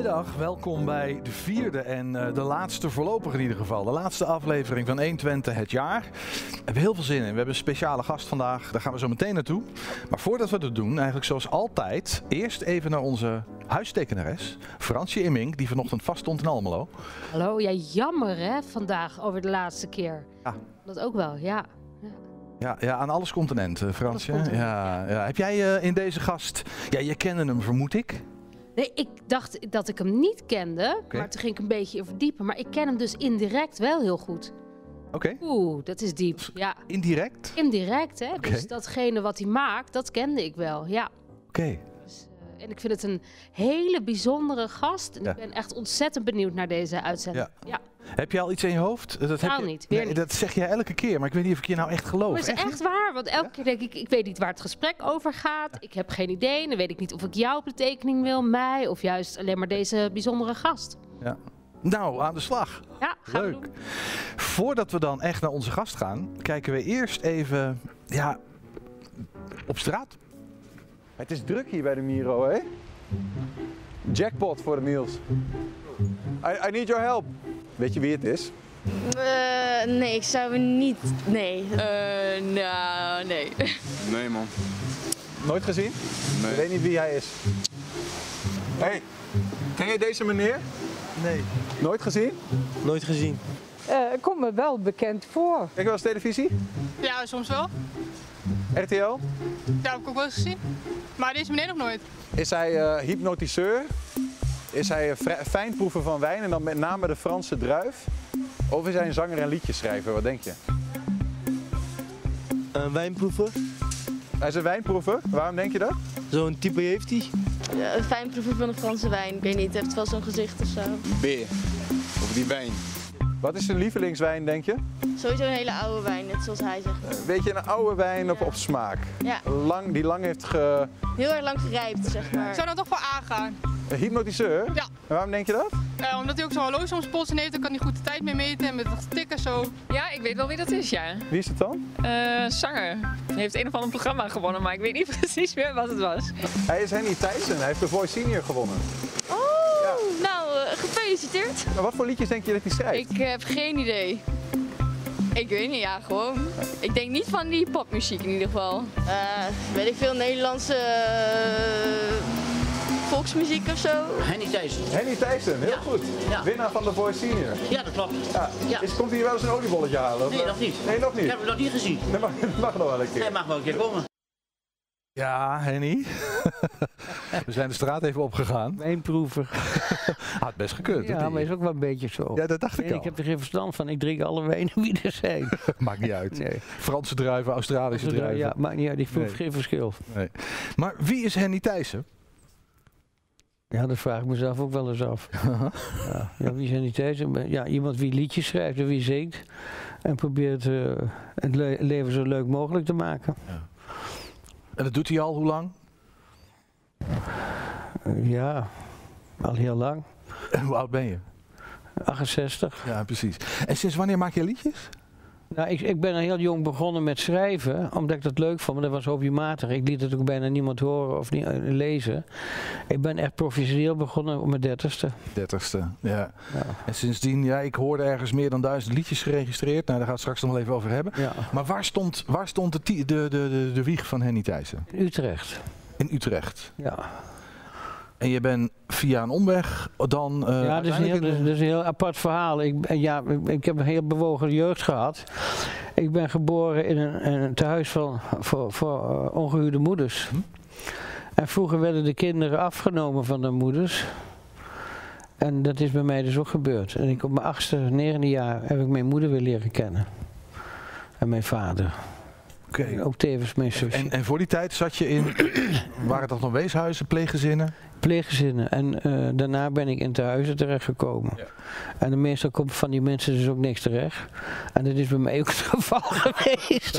Goedemiddag, welkom bij de vierde en uh, de laatste voorlopig in ieder geval. De laatste aflevering van 120 het jaar. We hebben heel veel zin in. We hebben een speciale gast vandaag, daar gaan we zo meteen naartoe. Maar voordat we dat doen, eigenlijk zoals altijd, eerst even naar onze huistekenares, Fransje Immink, die vanochtend vast stond in Almelo. Hallo, ja jammer hè, vandaag over de laatste keer. Ja. Dat ook wel, ja. Ja, ja, aan alles continenten, Fransje. Ja, ja. Heb jij uh, in deze gast, ja, je kende hem vermoed ik? Nee, ik dacht dat ik hem niet kende, maar toen ging ik een beetje verdiepen. Maar ik ken hem dus indirect wel heel goed. Oké. Oeh, dat is diep. Ja. Indirect? Indirect, hè. Dus datgene wat hij maakt, dat kende ik wel, ja. Oké. Dus, uh, en ik vind het een hele bijzondere gast. En ik ben echt ontzettend benieuwd naar deze uitzending. Ja. ja. Heb je al iets in je hoofd? Dat heb je, niet, weer niet. Dat zeg jij elke keer, maar ik weet niet of ik je nou echt geloof. Maar het is echt, waar, want elke keer denk ik, ik weet niet waar het gesprek over gaat. Ik heb geen idee. Dan weet ik niet of ik jou op de tekening wil, mij, of juist alleen maar deze bijzondere gast. Ja. Nou, aan de slag. Ja, gaan Leuk. We doen. Voordat we dan echt naar onze gast gaan, kijken we eerst even ja, op straat. Het is druk hier bij de Miro, hè? Jackpot voor de Niels. I, I need your help. Weet je wie het is? Uh, nee, ik zou niet. Nee. Uh, nou, nee. Nee, man. Nooit gezien? Nee. Ik weet niet wie hij is. Hé, hey, ken je deze meneer? Nee. Nooit gezien? Nooit gezien. Uh, komt me wel bekend voor. Kijk je wel eens televisie? Ja, soms wel. RTL? Ja, heb ik ook wel eens gezien. Maar deze meneer nog nooit. Is hij hypnotiseur? Is hij een fijnproever van wijn en dan met name de Franse druif? Of is hij een zanger en liedjeschrijver? Wat denk je? Een wijnproever. Hij is een wijnproever. Waarom denk je dat? Zo'n type heeft hij. Ja, een fijnproever van de Franse wijn. Ik weet niet, heeft wel zo'n gezicht of zo. Beer. Of die wijn. Wat is zijn lievelingswijn, denk je? Sowieso een hele oude wijn, net zoals hij zegt. Weet je, een oude wijn op, op smaak. Ja. Lang, die lang heeft ge... Heel erg lang gerijpt, zeg maar. Ik zou dan toch voor aangaan. Een hypnotiseur? Ja. En waarom denk je dat? Uh, omdat hij ook zo'n horloge om polsen heeft, dan kan hij goed de tijd mee meten en met wat tikken zo. Ja, ik weet wel wie dat is, ja. Wie is het dan? Uh, zanger. Hij heeft een of ander programma gewonnen, maar ik weet niet precies meer wat het was. Hij is Henny Thijssen, hij heeft de Voice Senior gewonnen. Oh, ja. nou, uh, gefeliciteerd. Maar wat voor liedjes denk je dat hij schrijft? Ik heb geen idee. Ik weet niet, ja, gewoon. Ik denk niet van die popmuziek in ieder geval. Uh, weet ik veel, Nederlandse volksmuziek of zo. Henny Thijssen. Henny Thijssen, heel goed. Ja. Winnaar van de Voice Senior. Ja, dat klopt. Ja. Is, komt hier wel eens een oliebolletje halen? Nee, nog niet. Nee, nog niet? Ik heb hem nog niet gezien. Dat mag, mag nog wel een keer. Hij mag wel een keer komen. Ja, Henny. We zijn de straat even opgegaan. Wijnproever. Had best gekund. Ja, maar is ook wel een beetje zo. Ja, dat dacht ik nee, al. Ik heb er geen verstand van. Ik drink alle wijnen wie er zijn. maakt niet uit. Nee. Franse druiven, Australische druiven. Ja, maakt niet uit. Ik voel nee. geen verschil. Nee. Maar wie is Henny Thijssen? Ja, dat vraag ik mezelf ook wel eens af. ja, ja, wie zijn die Thijssen? Ja, iemand wie liedjes schrijft en wie zingt. En probeert uh, het le leven zo leuk mogelijk te maken. Ja. En dat doet hij al hoe lang? Ja, al heel lang. En hoe oud ben je? 68. Ja, precies. En sinds wanneer maak je liedjes? Nou, ik, ik ben heel jong begonnen met schrijven, omdat ik dat leuk vond, maar dat was hobbymatig. Ik liet het ook bijna niemand horen of niet, uh, lezen. Ik ben echt professioneel begonnen op mijn dertigste. Dertigste, ja. ja. En sindsdien, ja, ik hoorde ergens meer dan duizend liedjes geregistreerd. Nou, daar gaat het straks nog wel even over hebben. Ja. Maar waar stond, waar stond de, de, de, de, de wieg van Henny Thijssen? In Utrecht. In Utrecht? Ja. En je bent via een omweg dan. Uh, ja, dat is, een heel, dat is een heel apart verhaal. Ik, ja, ik, heb een heel bewogen jeugd gehad. Ik ben geboren in een, in een tehuis van, voor, voor uh, ongehuwde moeders. Hm? En vroeger werden de kinderen afgenomen van de moeders. En dat is bij mij dus ook gebeurd. En ik op mijn achtste, negende jaar heb ik mijn moeder weer leren kennen. En mijn vader. Okay. Ook tevens mijn zus. En, en voor die tijd zat je in, waren dat nog weeshuizen, pleeggezinnen? Pleeggezinnen. En uh, daarna ben ik in tehuizen terechtgekomen. Ja. En de meestal komt van die mensen dus ook niks terecht. En dat is bij mij ook het geval geweest.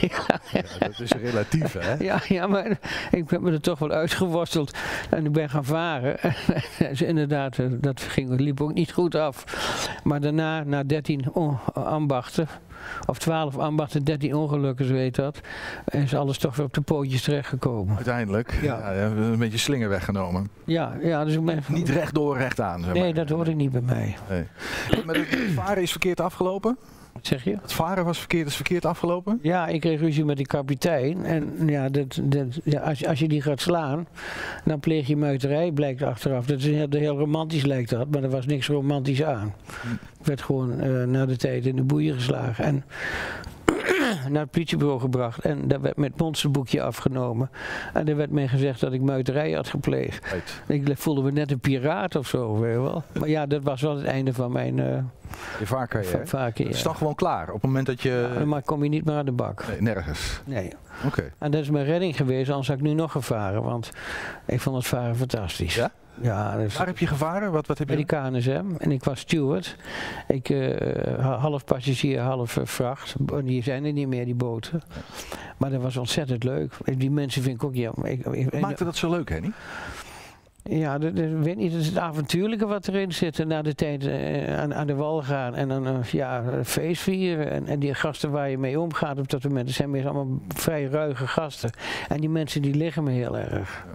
ja. ja, dat is relatief hè? Ja, ja, maar ik heb me er toch wel uitgeworsteld. En ik ben gaan varen. dus inderdaad, dat ging, liep ook niet goed af. Maar daarna, na 13 ambachten of 12 ambachten, 13 ongelukken, weet dat. Is alles toch weer op de pootjes terechtgekomen. Uiteindelijk. Ja. Ja. we hebben een beetje slinger weggenomen. Ja, ja dus ik ben... Niet rechtdoor, recht aan. Zeg maar. Nee, dat hoorde ik niet bij mij. Nee. Maar het varen is verkeerd afgelopen? Wat zeg je? Het varen was verkeerd, is verkeerd afgelopen? Ja, ik kreeg ruzie met die kapitein. En ja, dat, dat, ja als, je- als je die gaat slaan, dan pleeg je muiterij, blijkt achteraf. Dat is heel, heel romantisch lijkt dat, maar er was niks romantisch aan. Ik werd gewoon eh, na de tijd in de boeien geslagen. En naar het politiebureau gebracht. En daar werd met monsterboekje afgenomen. En er werd mij gezegd dat ik muiterij had gepleegd. Ik voelde me net een piraat of zo, weet je wel. Maar ja, dat was wel het einde van mijn uh, Je vaarcarrière. vaker. Het is dan gewoon klaar op het moment dat je... Ja, maar kom je niet meer aan de bak. Nee, nergens. Nee. Oké. En dat is mijn redding geweest, anders had ik nu nog gevaren. Want ik vond het varen fantastisch. Ja? Ja, dus Waar heb je gevaren? Wat, wat heb je... die KNSM. En ik was steward. Ik, eh, ha- half passagier, half eh, vracht. Die zijn er niet meer, die boten. Maar dat was ontzettend leuk. Die mensen vind ik ook... Ja, ik, maakte dat zo leuk, Henny? Ja, dat, is het avontuurlijke wat erin zit. En na de tijd eh, aan, aan de wal gaan en dan eh, ja, feest vieren. En, en die gasten waar je mee omgaat op dat moment, dat zijn meestal allemaal vrij ruige gasten. En die mensen die liggen me heel erg.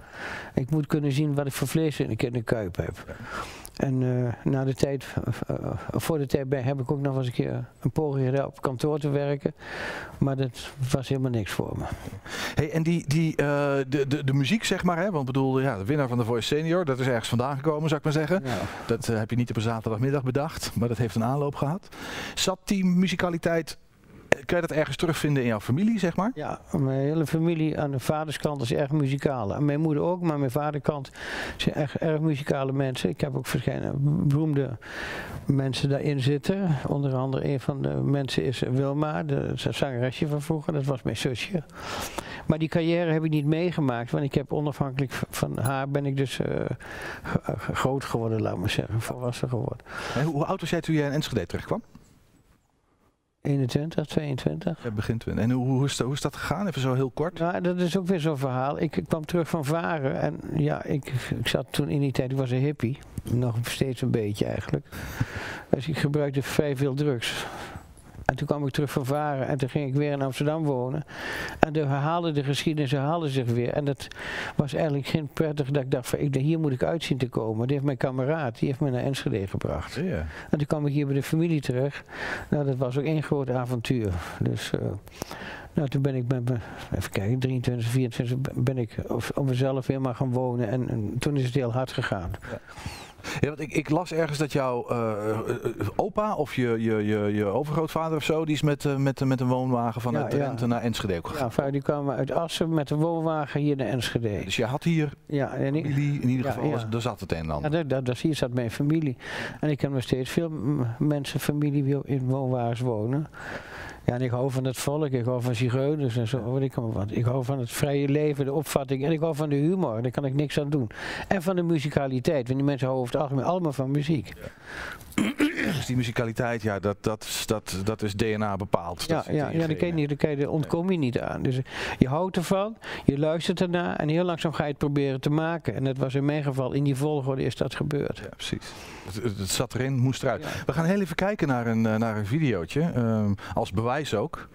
Ik moet kunnen zien wat ik voor vlees in de kuip heb. En eh, na de tijd, eh, eh, voor de tijd bij, heb ik ook nog eens een keer een poging gedaan op kantoor te werken. Maar dat was helemaal niks voor me. Hey, en die, die, de, de, de muziek, zeg maar, hè? want ik bedoel, ja, de winnaar van de Voice Senior, dat is ergens vandaan gekomen, zou ik maar zeggen. Ja. Dat heb je niet op een zaterdagmiddag bedacht, maar dat heeft een aanloop gehad. Zat die muzikaliteit, kan je dat ergens terugvinden in jouw familie, zeg maar? Ja, mijn hele familie aan de vaderskant is erg muzikaal. En mijn moeder ook, maar mijn vaderkant zijn echt erg muzikale mensen. Ik heb ook verschillende beroemde mensen daarin zitten. Onder andere een van de mensen is Wilma, de zangeresje van vroeger. Dat was mijn zusje. Maar die carrière heb ik niet meegemaakt, want ik heb onafhankelijk van haar ben ik dus eh, groot geworden, laat maar zeggen, volwassen geworden. Hoe, hoe oud was jij toen jij in Enschede terechtkwam? 21, 22. Ja, begin 20. En hoe, hoe, is dat, hoe is dat gegaan? Even zo heel kort. Ja, dat is ook weer zo'n verhaal. Ik, ik kwam terug van varen en ja, ik, ik zat toen in die tijd, ik was een hippie. Nog steeds een beetje eigenlijk. Dus ik gebruikte vrij veel drugs. En toen kwam ik terug van varen en toen ging ik weer in Amsterdam wonen. En de herhaalde de geschiedenis herhaalde zich weer. En dat was eigenlijk geen prettig dat ik dacht van ik, hier moet ik uitzien te komen. Die heeft mijn kameraad, die heeft me naar Enschede gebracht. Ja. En toen kwam ik hier bij de familie terecht. Nou, dat was ook één groot avontuur. Dus, eh, nou, toen ben ik met me, even kijken, 23, 24, ben ik op, op mezelf helemaal gaan wonen. En, en toen is het heel hard gegaan. Ja, want ik, ik las ergens dat jouw eh, eh, opa of je, je, je, je overgrootvader of zo, die is met, eh, met, met een woonwagen vanuit Ja, ja. Drenthe naar Enschede ook gegaan. Ja, die kwamen uit Assen met de woonwagen hier naar Enschede. Dus je had hier Ja, en ik, familie, in ieder Ja, geval, ja. was- daar zat het een en ja, ander. dat, dat, dat, hier zat mijn familie. En ik heb nog steeds veel mensen, familie die in woonwagens wonen. Ja, en ik hou van het volk, ik hou van zigeuners en zo, weet ik wat. Ik hou van het vrije leven, de opvatting en ik hou van de humor, daar kan ik niks aan doen. En van de muzikaliteit, want die mensen houden over het algemeen allemaal van muziek. Dus die muzikaliteit, ja, dat, dat, is- dat, dat is DNA bepaald. Ja, ja, ja daar, kan je daar, ontkom je niet aan. Dus je houdt ervan, je luistert ernaar en heel langzaam ga je het proberen te maken. En dat was in mijn geval, in die volgorde is dat gebeurd. Ja, precies. Het, het- het zat erin, moest eruit. Ja. We gaan heel even kijken naar een, eh, naar een videootje, ehm, als bewijs ook.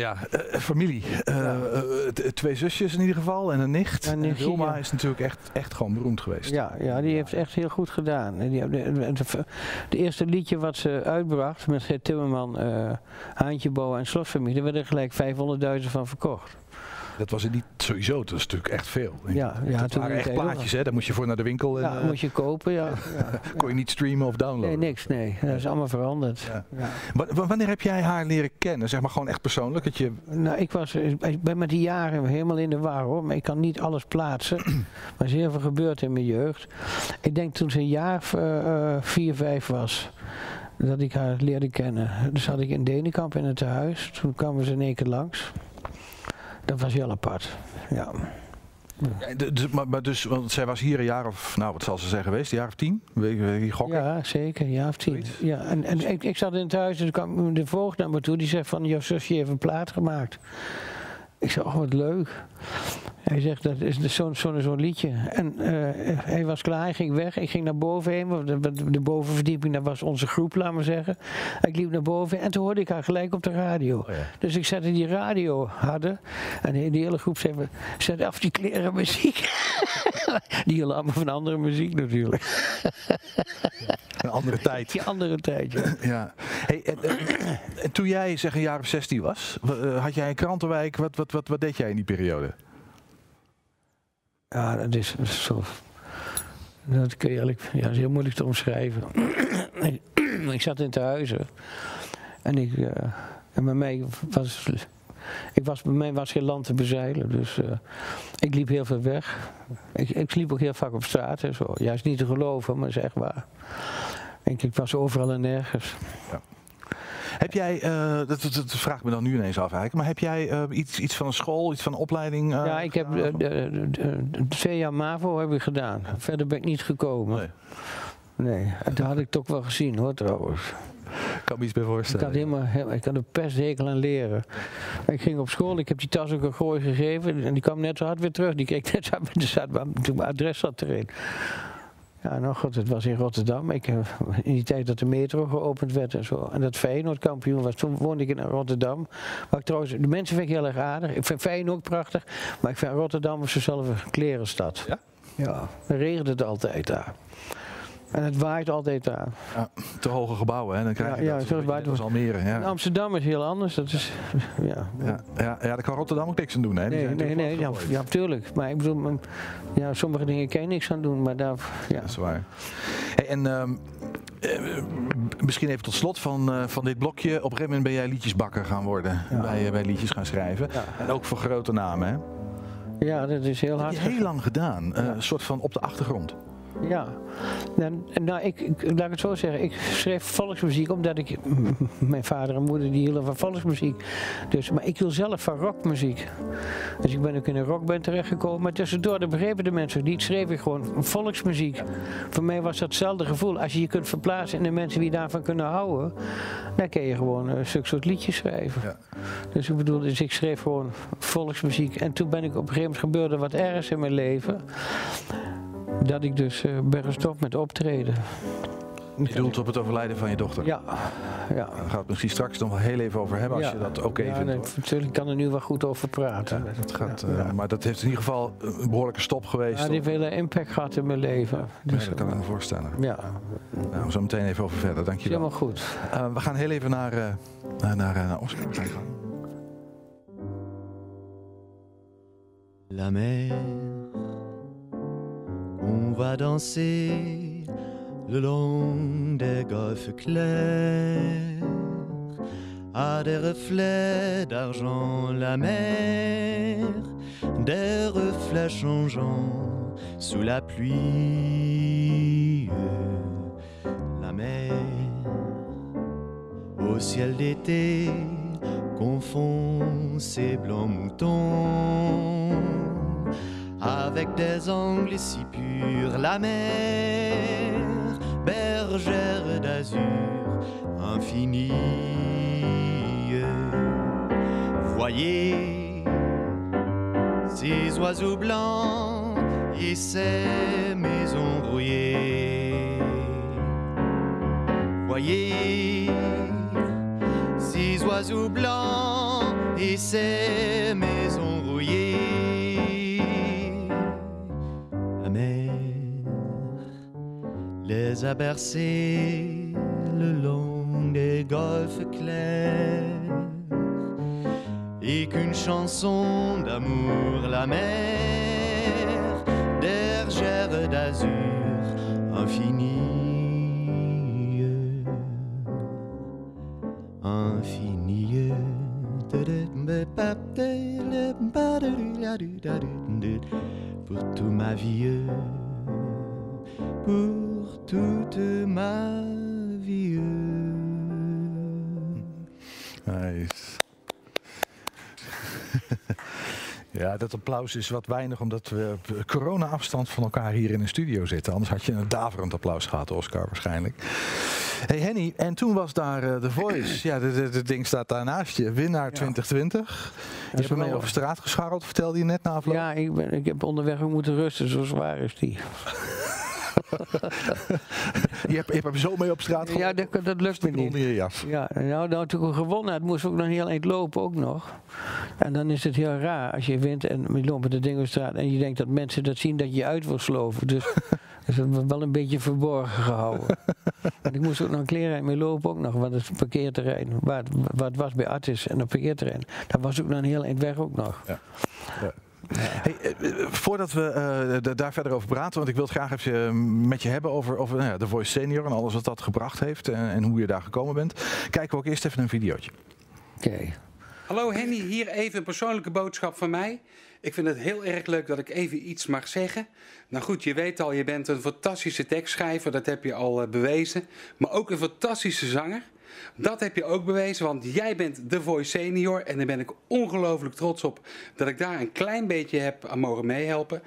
Ja, eh, familie. Eh, eh, twee zusjes in ieder geval en een nicht. En Wilma ja. is natuurlijk echt, echt gewoon beroemd geweest. Ja, ja, die heeft echt heel goed gedaan. En de eerste liedje wat ze uitbracht met Timmerman, Haantje Bouwen en Slotfamilie, daar werden er gelijk 500.000 van verkocht. Dat was het niet sowieso, dat is natuurlijk echt veel. Ja, ja dat waren echt die plaatjes, hè? Daar moest je voor naar de winkel en Ja, eh, moet je kopen, ja. ja. kon je niet streamen of downloaden. Nee, niks, nee. Dat is allemaal veranderd. Wanneer heb jij haar leren kennen? Zeg maar gewoon echt persoonlijk. Dat je, Nou, ik, was, ik ben met die jaren helemaal in de war hoor, maar ik kan niet alles plaatsen. maar er is heel veel gebeurd in mijn jeugd. Ik denk toen ze een jaar eh, vier, vijf was, dat ik haar leerde kennen. Dus zat ik in Denenkamp in het tehuis. Toen kwamen ze in één keer langs. Dat was heel apart. Ja. Ja, dus, maar, maar dus, want zij was hier een jaar of, nou wat zal ze zijn geweest, een jaar of tien? Weet gokken? Ja, zeker. Ja, of tien. Zoiets. Ja, en, en ik, ik zat in het huis en toen kwam de voogd naar me toe. Die zegt van, jouw zusje heeft een plaat gemaakt. Ik zei, oh wat leuk. Hij zegt, dat is zo'n zo'n zo'n liedje. En eh, hij was klaar, hij ging weg. Ik ging naar boven heen, want de, bovenverdieping, dat was onze groep, laat maar zeggen. Ik liep naar boven en toen hoorde ik haar gelijk op de radio. Oh ja. Dus ik zette die radio harder. En die, die hele groep zei, zet af die kleren muziek. die hielden allemaal van andere muziek natuurlijk. Een andere tijd. Die andere tijd, ja. Ja. Hey, en, en- en toen jij zeg een jaar of 16 was, eh, had jij een krantenwijk? Wat, wat, wat, wat deed jij in die periode? Ja, dat is zo. Dat kun je eigenlijk, ja, dat is heel moeilijk te omschrijven. ik, zat in te huizen en ik, eh, en bij mij was, ik was, bij mij was geen land te bezeilen, dus eh, ik liep heel veel weg. Ik, ik sliep ook heel vaak op straat en zo. Ja, is niet te geloven, maar echt waar. Ik, ik was overal en nergens. Heb jij, eh, dat, dat, dat vraag ik me dan nu ineens af eigenlijk, maar heb jij eh, iets, iets van een school, iets van een opleiding? eh, ja, ik heb de, de, de- de twee jaar MAVO heb ik gedaan. Verder ben ik niet gekomen. Nee. Nee, dat had ik toch wel gezien hoor trouwens. Ik kan me iets bij Ik voorstellen. had, helemaal, helemaal- ik had een aan leren. Ik ging op school, ik heb die tas ook een gooi gegeven en die kwam net zo hard weer terug. Die kreeg net zo hard, zat, toen mijn adres zat erin. Ja, nou goed, het was in Rotterdam. Ik, eh, in die tijd dat de metro geopend werd en zo. En dat Feyenoord kampioen was. Toen woonde ik in Rotterdam. Maar ik trouwens, de mensen vind ik heel erg aardig. Ik vind Feyenoord ook prachtig. Maar ik vind Rotterdam was zelf een klerenstad. Ja? Ja, dan regent het altijd daar. En het waait altijd daar. Ja, te hoge gebouwen, hè? dan krijg je Ja, ja, dat. zo Een beetje waait net als Almere. Ja. Amsterdam is heel anders. Dat is, ja, Ja, ja, ja, daar kan Rotterdam ook niks aan doen. Hè? Die Nee, nee, nee, ja, ja, tuurlijk. Maar ik bedoel, ja, sommige dingen kan je niks aan doen, maar daar, ja. Dat is waar. Hey, en ehm, eh, misschien even tot slot van, eh, van dit blokje. Op een gegeven moment ben jij liedjesbakker gaan worden. Ja. Bij, eh, bij liedjes gaan schrijven. Ja. En ook voor grote namen. Hè? Ja, dat is heel Dat hard. heb je heel lang gedaan. eh, Ja. Een soort van op de achtergrond. Ja. En, nou, ik, ik, laat ik het zo zeggen. Ik schreef volksmuziek omdat ik... Mijn vader en moeder die hielden van volksmuziek. Dus, maar ik wil zelf van rockmuziek. Dus ik ben ook in een rockband terechtgekomen. Maar tussendoor, dat begrepen de mensen niet, schreef ik gewoon volksmuziek. Voor mij was dat hetzelfde gevoel. Als je je kunt verplaatsen in de mensen die daarvan kunnen houden... dan kun je gewoon een stuk soort liedjes schrijven. Ja. Dus ik bedoel, dus ik schreef gewoon volksmuziek. En toen ben ik op een gegeven moment gebeurde wat ergens in mijn leven. Dat ik dus eh, ben gestopt met optreden. Je doelt op het overlijden van je dochter. Ja, ja. Daar gaan we het misschien straks nog wel heel even over hebben. Als Ja. je dat oké ja, vindt. nee, hoor. natuurlijk kan er nu wel goed over praten. Dat gaat, Ja, eh, ja. Maar dat heeft in ieder geval een behoorlijke stop geweest. Ja, die heeft veel impact gehad in mijn leven. Ja, Dus, dat kan ik me voorstellen. ja, Nou, zo meteen even over verder. is Dankjewel. helemaal goed. Eh, we gaan heel even naar, eh, naar, naar, eh, naar Oscar. La mer, on va danser le long des golfes clairs, à des reflets d'argent la mer, des reflets changeants sous la pluie. La mer, au ciel d'été, confond ses blancs moutons avec des angles si purs. La mer, bergère d'azur infinie. Voyez ces oiseaux blancs et ces maisons rouillées. Voyez ces oiseaux blancs et ces les a bercés le long des golfes clairs et qu'une chanson d'amour la mer bergère d'azur infinie infinie. Pour toute ma vie pour toute ma vie Nice. Ja, dat applaus is wat weinig omdat we op corona-afstand van elkaar hier in de studio zitten. Anders had je een daverend applaus gehad, Oscar, waarschijnlijk. Hey Henny, en toen was daar eh, The Voice. Ja, het ding staat daar naast je. Winnaar 2020. Je hebt over straat gescharreld, vertelde je net na afloop. Ja, ik, ben, ik heb onderweg ook moeten rusten, zo zwaar is die. Je hebt, je hebt hem zo mee op straat Ja, dat, dat lukt me niet. onder je jas. Ja, nou, nou toen ik gewonnen had, moest ik ook nog heel eind lopen ook nog. En dan is het heel raar als je wint en je loopt met de ding op straat en je denkt dat mensen dat zien dat je uit wil sloven. Dus is het wel een beetje verborgen gehouden. en ik moest ook nog een kleren mee lopen ook nog, want het parkeerterrein, waar het, waar het was bij Artis en het parkeerterrein, daar was ook nog een heel eind weg ook nog. Ja. Hey, eh, eh, voordat we eh, da- daar verder over praten, want ik wil het graag even met je hebben over, over nou ja, The Voice Senior en alles wat dat gebracht heeft en, en hoe je daar gekomen bent. Kijken we ook eerst even een videootje. Oké. Hallo Henny, hier even een persoonlijke boodschap van mij. Ik vind het heel erg leuk dat ik even iets mag zeggen. Nou goed, je weet al, je bent een fantastische tekstschrijver, dat heb je al bewezen. Maar ook een fantastische zanger. Dat heb je ook bewezen, want jij bent The Voice Senior. En daar ben ik ongelooflijk trots op dat ik daar een klein beetje heb aan mogen meehelpen.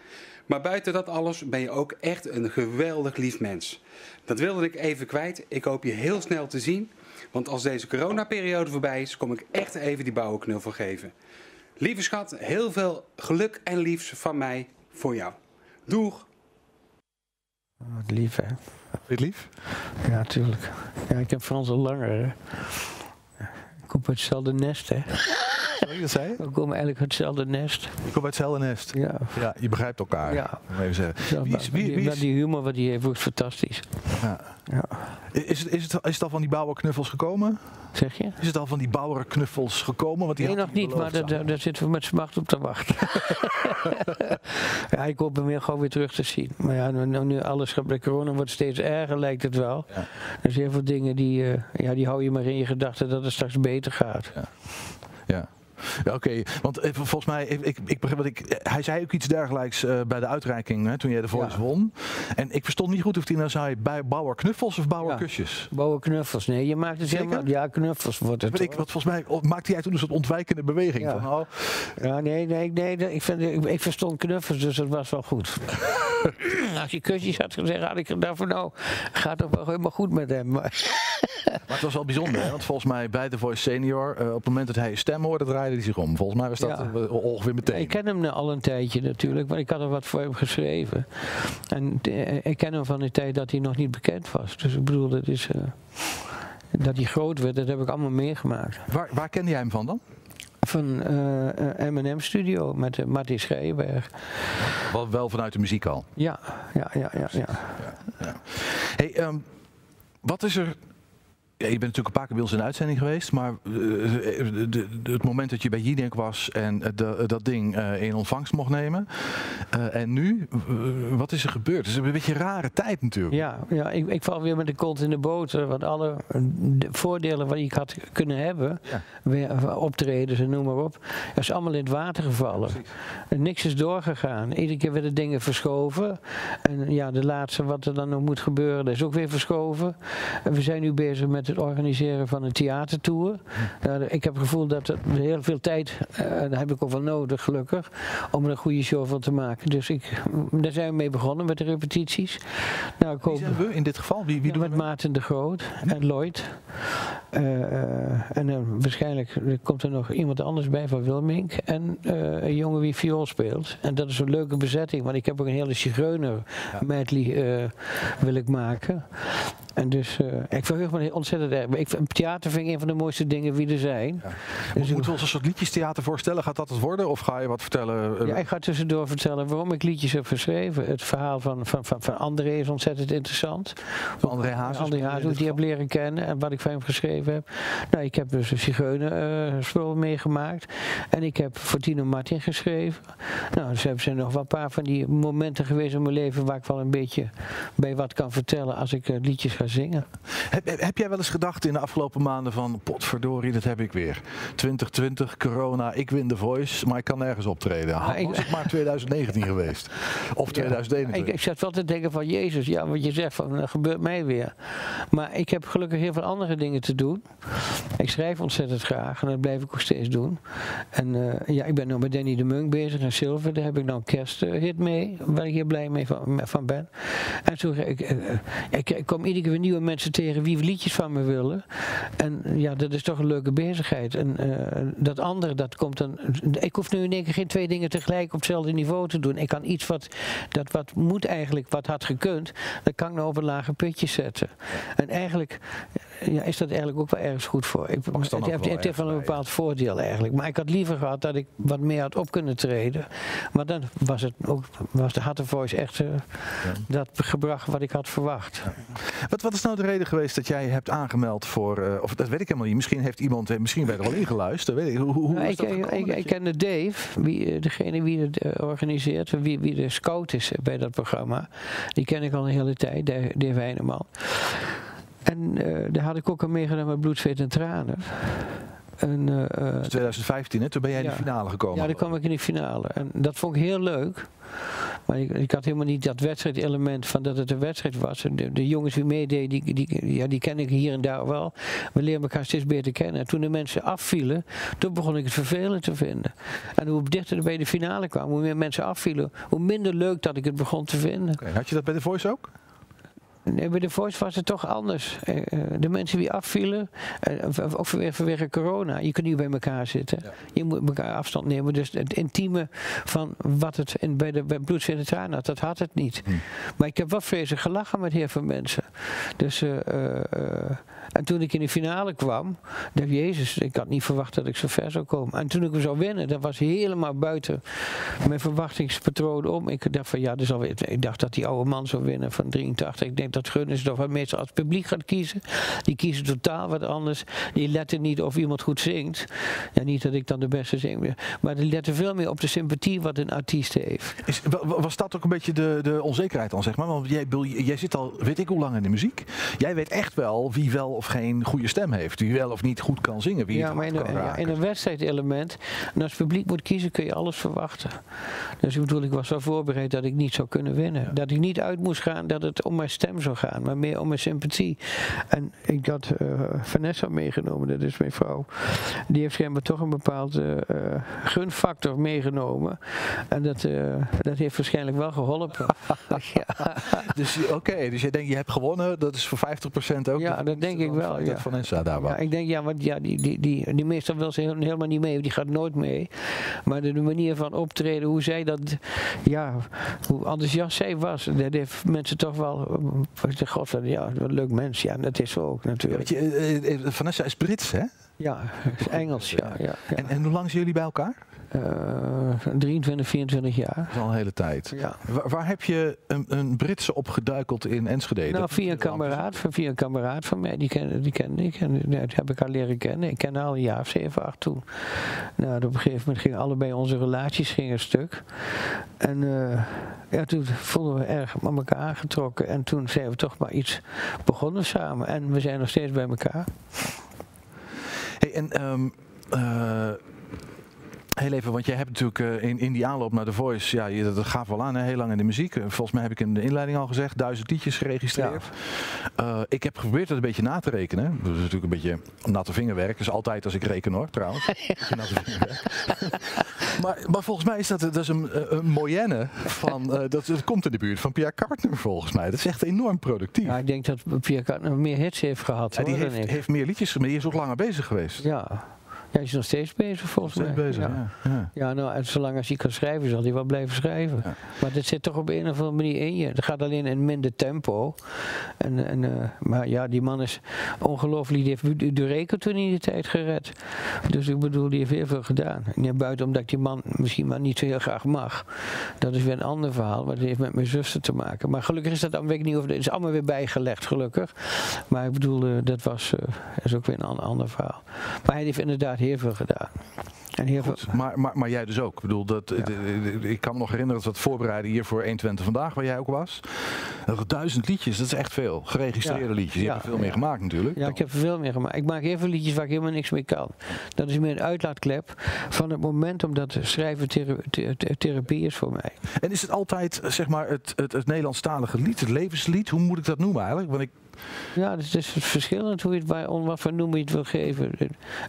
Maar buiten dat alles ben je ook echt een geweldig lief mens. Dat wilde ik even kwijt. Ik hoop je heel snel te zien. Want als deze coronaperiode voorbij is, kom ik echt even die bouwenknuffel geven. Lieve schat, heel veel geluk en liefs van mij voor jou. Doeg! Wat lief hè. Vind je lief? Ja, natuurlijk. Ja, ik heb Frans al langer. Hè. Ik kom uit hetzelfde nest, hè. Sorry, dat zei je? We komen eigenlijk uit hetzelfde nest. Je komt uit hetzelfde nest. Ja. Ja, je begrijpt elkaar. Ja. Even zeggen. Ja, Wie is, wie, die, wie maar is, die humor wat hij heeft, wordt fantastisch. ja. Ja. is, het, is, het, is het al van die bouwerknuffels gekomen? Zeg je? Is het al van die bouwerknuffels gekomen? Want die Nee, nog niet, maar daar, daar, zitten we met smacht op te wachten. ja, ik hoop hem weer gewoon weer terug te zien. Maar ja, nu, nu alles bij corona wordt steeds erger, lijkt het wel. Ja. Er zijn heel veel dingen die, eh, ja, die hou je maar in je gedachten dat het straks beter gaat. Ja. Ja, oké. Want eh, volgens mij, ik, ik, begrijp wat ik, eh, hij zei ook iets dergelijks eh, bij de uitreiking hè, toen jij de Voice Ja. won. En ik verstond niet goed of hij nou zei bij bouwer knuffels of bouwer Ja. kusjes. Bouwen knuffels, nee, je maakt het Zeker? helemaal... Ja, knuffels wordt het. Ik, want volgens mij maakte jij toen een soort ontwijkende beweging. Ja. Van, oh, Ja, nee, nee, nee dat- ik, vind, ik, ik verstond knuffels, dus dat was wel goed. Als je kusjes had gezegd, had ik gedacht van nou, gaat toch wel helemaal goed met hem. Maar, maar het was wel bijzonder, hè? want volgens mij bij de Voice Senior, eh, op het moment dat hij je stem hoorde, draaide hij zich om. Volgens mij was dat Ja. eh, ongeveer meteen. ik ken hem nou al een tijdje natuurlijk, want ik had er wat voor hem geschreven. En eh, ik ken hem van de tijd dat hij nog niet bekend was. Dus ik bedoel, dat, is, dat hij groot werd, dat heb ik allemaal meegemaakt. Waar, waar kende jij hem van dan? Van eh, M&M Studio met uh, Martin Schrijberg. Wel, wel vanuit de muziek al. Ja, ja, ja, ja. ja. Hey, ehm, wat is er. Ja, je bent natuurlijk een paar keer bij ons in de uitzending geweest, maar eh, de- de- de- het moment dat je bij Jidenk was en eh, de- dat ding eh, in ontvangst mocht nemen. eh, en nu, eh, wat is er gebeurd? Het is een beetje een rare tijd natuurlijk. Ja, ja ik, ik val weer met de kont in de boter. Want alle eh, de voordelen wat ik had kunnen hebben, Ja. weer optreden en noem maar op, is allemaal in het water gevallen. En niks is doorgegaan. Iedere keer werden dingen verschoven. En ja, de laatste wat er dan nog moet gebeuren, dat is ook weer verschoven. En we zijn nu bezig met het organiseren van een theatertour. Ja, ik heb het gevoel dat er heel veel tijd, eh, daar heb ik ook wel nodig gelukkig, om er een goede show van te maken. Dus ik, daar zijn we mee begonnen met de repetities. Nou, ik Wie zijn we in dit geval? Wie, wie ja, doen met we? Maarten de Groot en Lloyd. Eh, eh, en dan waarschijnlijk komt er nog iemand anders bij van Wilmink. En eh, een jongen die viool speelt. En dat is een leuke bezetting, want ik heb ook een hele zigeuner medley eh, wil ik maken. En dus, eh, ik verheug me ontzettend bij. Ik, theater vind ik een van de mooiste dingen die er zijn. Dus moeten we ons een soort liedjestheater voorstellen? Gaat dat het worden? Of ga je wat vertellen? eh, Ja, ik ga tussendoor vertellen waarom ik liedjes heb geschreven. Het verhaal van, van, van, van André is ontzettend interessant. Van André Hazes André Hazes, die heb leren kennen en wat ik van hem geschreven heb. Nou, ik heb dus een zigeuner eh, spul meegemaakt. En ik heb voor Tino Martin geschreven. Nou, dus er zijn nog wel een paar van die momenten geweest in mijn leven waar ik wel een beetje bij wat kan vertellen als ik eh, liedjes ga zingen. Heb, heb- heb jij wel eens gedacht in de afgelopen maanden van potverdorie, dat heb ik weer. 2020, corona, ik win de voice, maar ik kan nergens optreden. Ha, ik- Was het maar 2019 geweest? Of 2021? Ik, ik zat wel te denken van Jezus, ja, wat je zegt van dat gebeurt mij weer. Maar ik heb gelukkig heel veel andere dingen te doen. Ik schrijf ontzettend graag en dat blijf ik ook steeds doen. En eh, ja, ik ben nu met Danny de Munk bezig en Silver. Daar heb ik nou een kersthit mee, waar ik heel blij mee van, van ben. En zo, ik, eh, ik, ik kom iedere keer weer nieuwe mensen tegen wie liedjes van me willen. En ja, dat is toch een leuke bezigheid. En eh, dat andere, dat komt dan. Ik hoef nu in één keer geen twee dingen tegelijk op hetzelfde niveau te doen. Ik kan iets wat, dat wat moet eigenlijk, wat had gekund, dat kan ik nou op een lager putje zetten. En eigenlijk ja, is dat eigenlijk ook wel ergens goed voor. Ik, het heeft, wel het heeft wel een bepaald voordeel eigenlijk. Maar ik had liever gehad dat ik wat meer had op kunnen treden. Maar dan was, het ook, was de Had the Voice echt eh, dat gebracht wat ik had verwacht. Wat, wat is nou de reden geweest dat jij hebt aangemeld voor, eh, of dat weet ik helemaal niet, misschien heeft iemand, eh, misschien je er wel ingeluisterd, weet ik. Hoe, hoe, Nou, ik, dat ik, ik, ik kende Dave, wie, degene wie het organiseert, wie, wie de scout is bij dat programma. Die ken ik al een hele tijd, Dave Heineman. En eh, daar had ik ook aan meegedaan met bloed, zweet en tranen. En, eh, eh, Dat is 2015, hè? toen ben jij in de finale gekomen. ja, dan kwam ik in de finale. En dat vond ik heel leuk. Maar ik, ik had helemaal niet dat wedstrijdelement van dat het een wedstrijd was. En De, de jongens die meededen, die, die, ja, die ken ik hier en daar wel. We leren elkaar steeds beter kennen. En toen de mensen afvielen, toen begon ik het vervelend te vinden. En hoe dichter er bij de finale kwam, hoe meer mensen afvielen, hoe minder leuk dat ik het begon te vinden. Had je dat bij de Voice ook? Nee, bij de Voice was het toch anders. Eh, eh, De mensen die afvielen, eh, ook vanwege, corona, je kunt niet bij elkaar zitten. Je moet elkaar afstand nemen. Dus het intieme van wat het in, bij de bij bloed, tranen had, dat had het niet. Maar ik heb wel vreselijk gelachen met heel veel mensen. Dus, en toen ik in de finale kwam, dacht ik, Jezus, ik had niet verwacht dat ik zo ver zou komen. En toen ik zou winnen, dat was helemaal buiten mijn verwachtingspatroon om. Ik dacht van ja, dus alweer, ik dacht dat die oude man zou winnen van 83. Ik denk dat Gunners toch wat meestal als publiek gaat kiezen. Die kiezen totaal wat anders. Die letten niet of iemand goed zingt. Ja, niet dat ik dan de beste zing, maar die letten veel meer op de sympathie wat een artiest heeft. Is, wa- wa- was dat ook een beetje de, de onzekerheid dan, zeg maar? Want jij, jij zit al, weet ik hoe lang in de muziek. Jij weet echt wel wie wel of geen goede stem heeft. Wie wel of niet goed kan zingen. Wie Ja, het maar in een, kan ja, in een wedstrijdelement, en als het publiek moet kiezen, kun je alles verwachten. Dus ik bedoel, ik was zo voorbereid dat ik niet zou kunnen winnen. Dat ik niet uit moest gaan dat het om mijn stem zou gaan, maar meer om mijn sympathie. En ik had eh, Vanessa meegenomen, dat is mijn vrouw. Die heeft schijnbaar toch een bepaalde eh, gunfactor meegenomen. En dat, eh, dat heeft waarschijnlijk wel geholpen. ja. Dus je- oké, dus jij denkt je hebt gewonnen, dat is voor 50% ook. Ja, de- dat denk ik wel. Ja. Vanessa daar was. Ja, ik denk, ja, want ja, die, die, die, die meestal wil ze helemaal niet mee, die gaat nooit mee. Maar de, de manier van optreden, hoe zij dat, ja, hoe enthousiast zij was, dat heeft mensen toch wel, uh, god, ja, wat een leuk mens, ja, dat is ook natuurlijk. Je, eh, eh, Vanessa is Brits, hè? Ja, Engels, ja. ja, ja. En, en hoe lang zijn jullie bij elkaar? Eh, 23, 24 jaar. Dat is al een hele tijd. Ja. Waar, waar heb je een, een Britse opgeduikeld in Enschede? Nou, via een kameraad, van- via een kameraad van mij, die kende, die kende ik. En die heb ik al leren kennen. Ik kende al een jaar of zeven, acht toen. Nou, op een gegeven moment gingen allebei onze relaties gingen stuk. En eh, ja, toen voelden we erg met elkaar aangetrokken. En toen zijn we toch maar iets begonnen samen. En we zijn nog steeds bij elkaar. Hey, en ehm, eh, heel even, want jij hebt natuurlijk eh, in, in die aanloop naar The Voice, ja, je, dat gaf wel aan, hè, heel lang in de muziek. Eh, Volgens mij heb ik in de inleiding al gezegd, duizend liedjes geregistreerd. Eh, ik heb geprobeerd dat een beetje na te rekenen. Dat is natuurlijk een beetje natte vingerwerk. is altijd als ik reken hoor, trouwens. Natte maar, maar volgens mij is dat, dat is een, een moyenne van, dat, dat komt in de buurt van Pierre Cartner volgens mij. Dat is echt enorm productief. Ja, ik denk dat Pierre Cartner meer hits heeft gehad. Ja, die hoor, heeft, heeft meer liedjes, maar die is ook langer bezig geweest. Ja. Ja, hij is nog steeds bezig volgens Steeds mij. bezig, ja. ja. Ja, nou, en zolang als hij kan schrijven, zal hij wel blijven schrijven. Ja. Maar dat zit toch op een of andere manier in je. Dat gaat alleen in minder tempo. En, en, eh, maar ja, die man is ongelooflijk. Die heeft Du- Dureco toen in die tijd gered. Dus ik bedoel, die heeft heel veel gedaan. En ja, buiten omdat ik die man misschien maar niet zo heel graag mag. Dat is weer een ander verhaal, maar dat heeft met mijn zuster te maken. Maar gelukkig is dat dan, weet ik niet of het is allemaal weer bijgelegd, gelukkig. Maar ik bedoel, eh, dat was, eh, is ook weer een ander, ander verhaal. Maar hij heeft inderdaad heel veel gedaan. En heel veel, maar, maar, maar jij dus ook. Ik bedoel, dat, ik kan me nog herinneren dat we het voorbereiden hier voor 120 vandaag, waar jij ook was. Duizend liedjes, dat is echt veel. Geregistreerde Ja. liedjes. Je Ja, hebt er veel mee ja. gemaakt natuurlijk. Ja, ik heb er veel meer gemaakt. Ik maak heel veel liedjes waar ik helemaal niks mee kan. Dat is meer een uitlaatklep van het moment omdat schrijven thera- the- the- therapie is voor mij. En is het altijd zeg maar het, het, het Nederlandstalige lied, het levenslied? Hoe moet ik dat noemen eigenlijk? Want ik, Ja, dus het is verschillend hoe je het, waar, om wat voor noemen je het wil geven.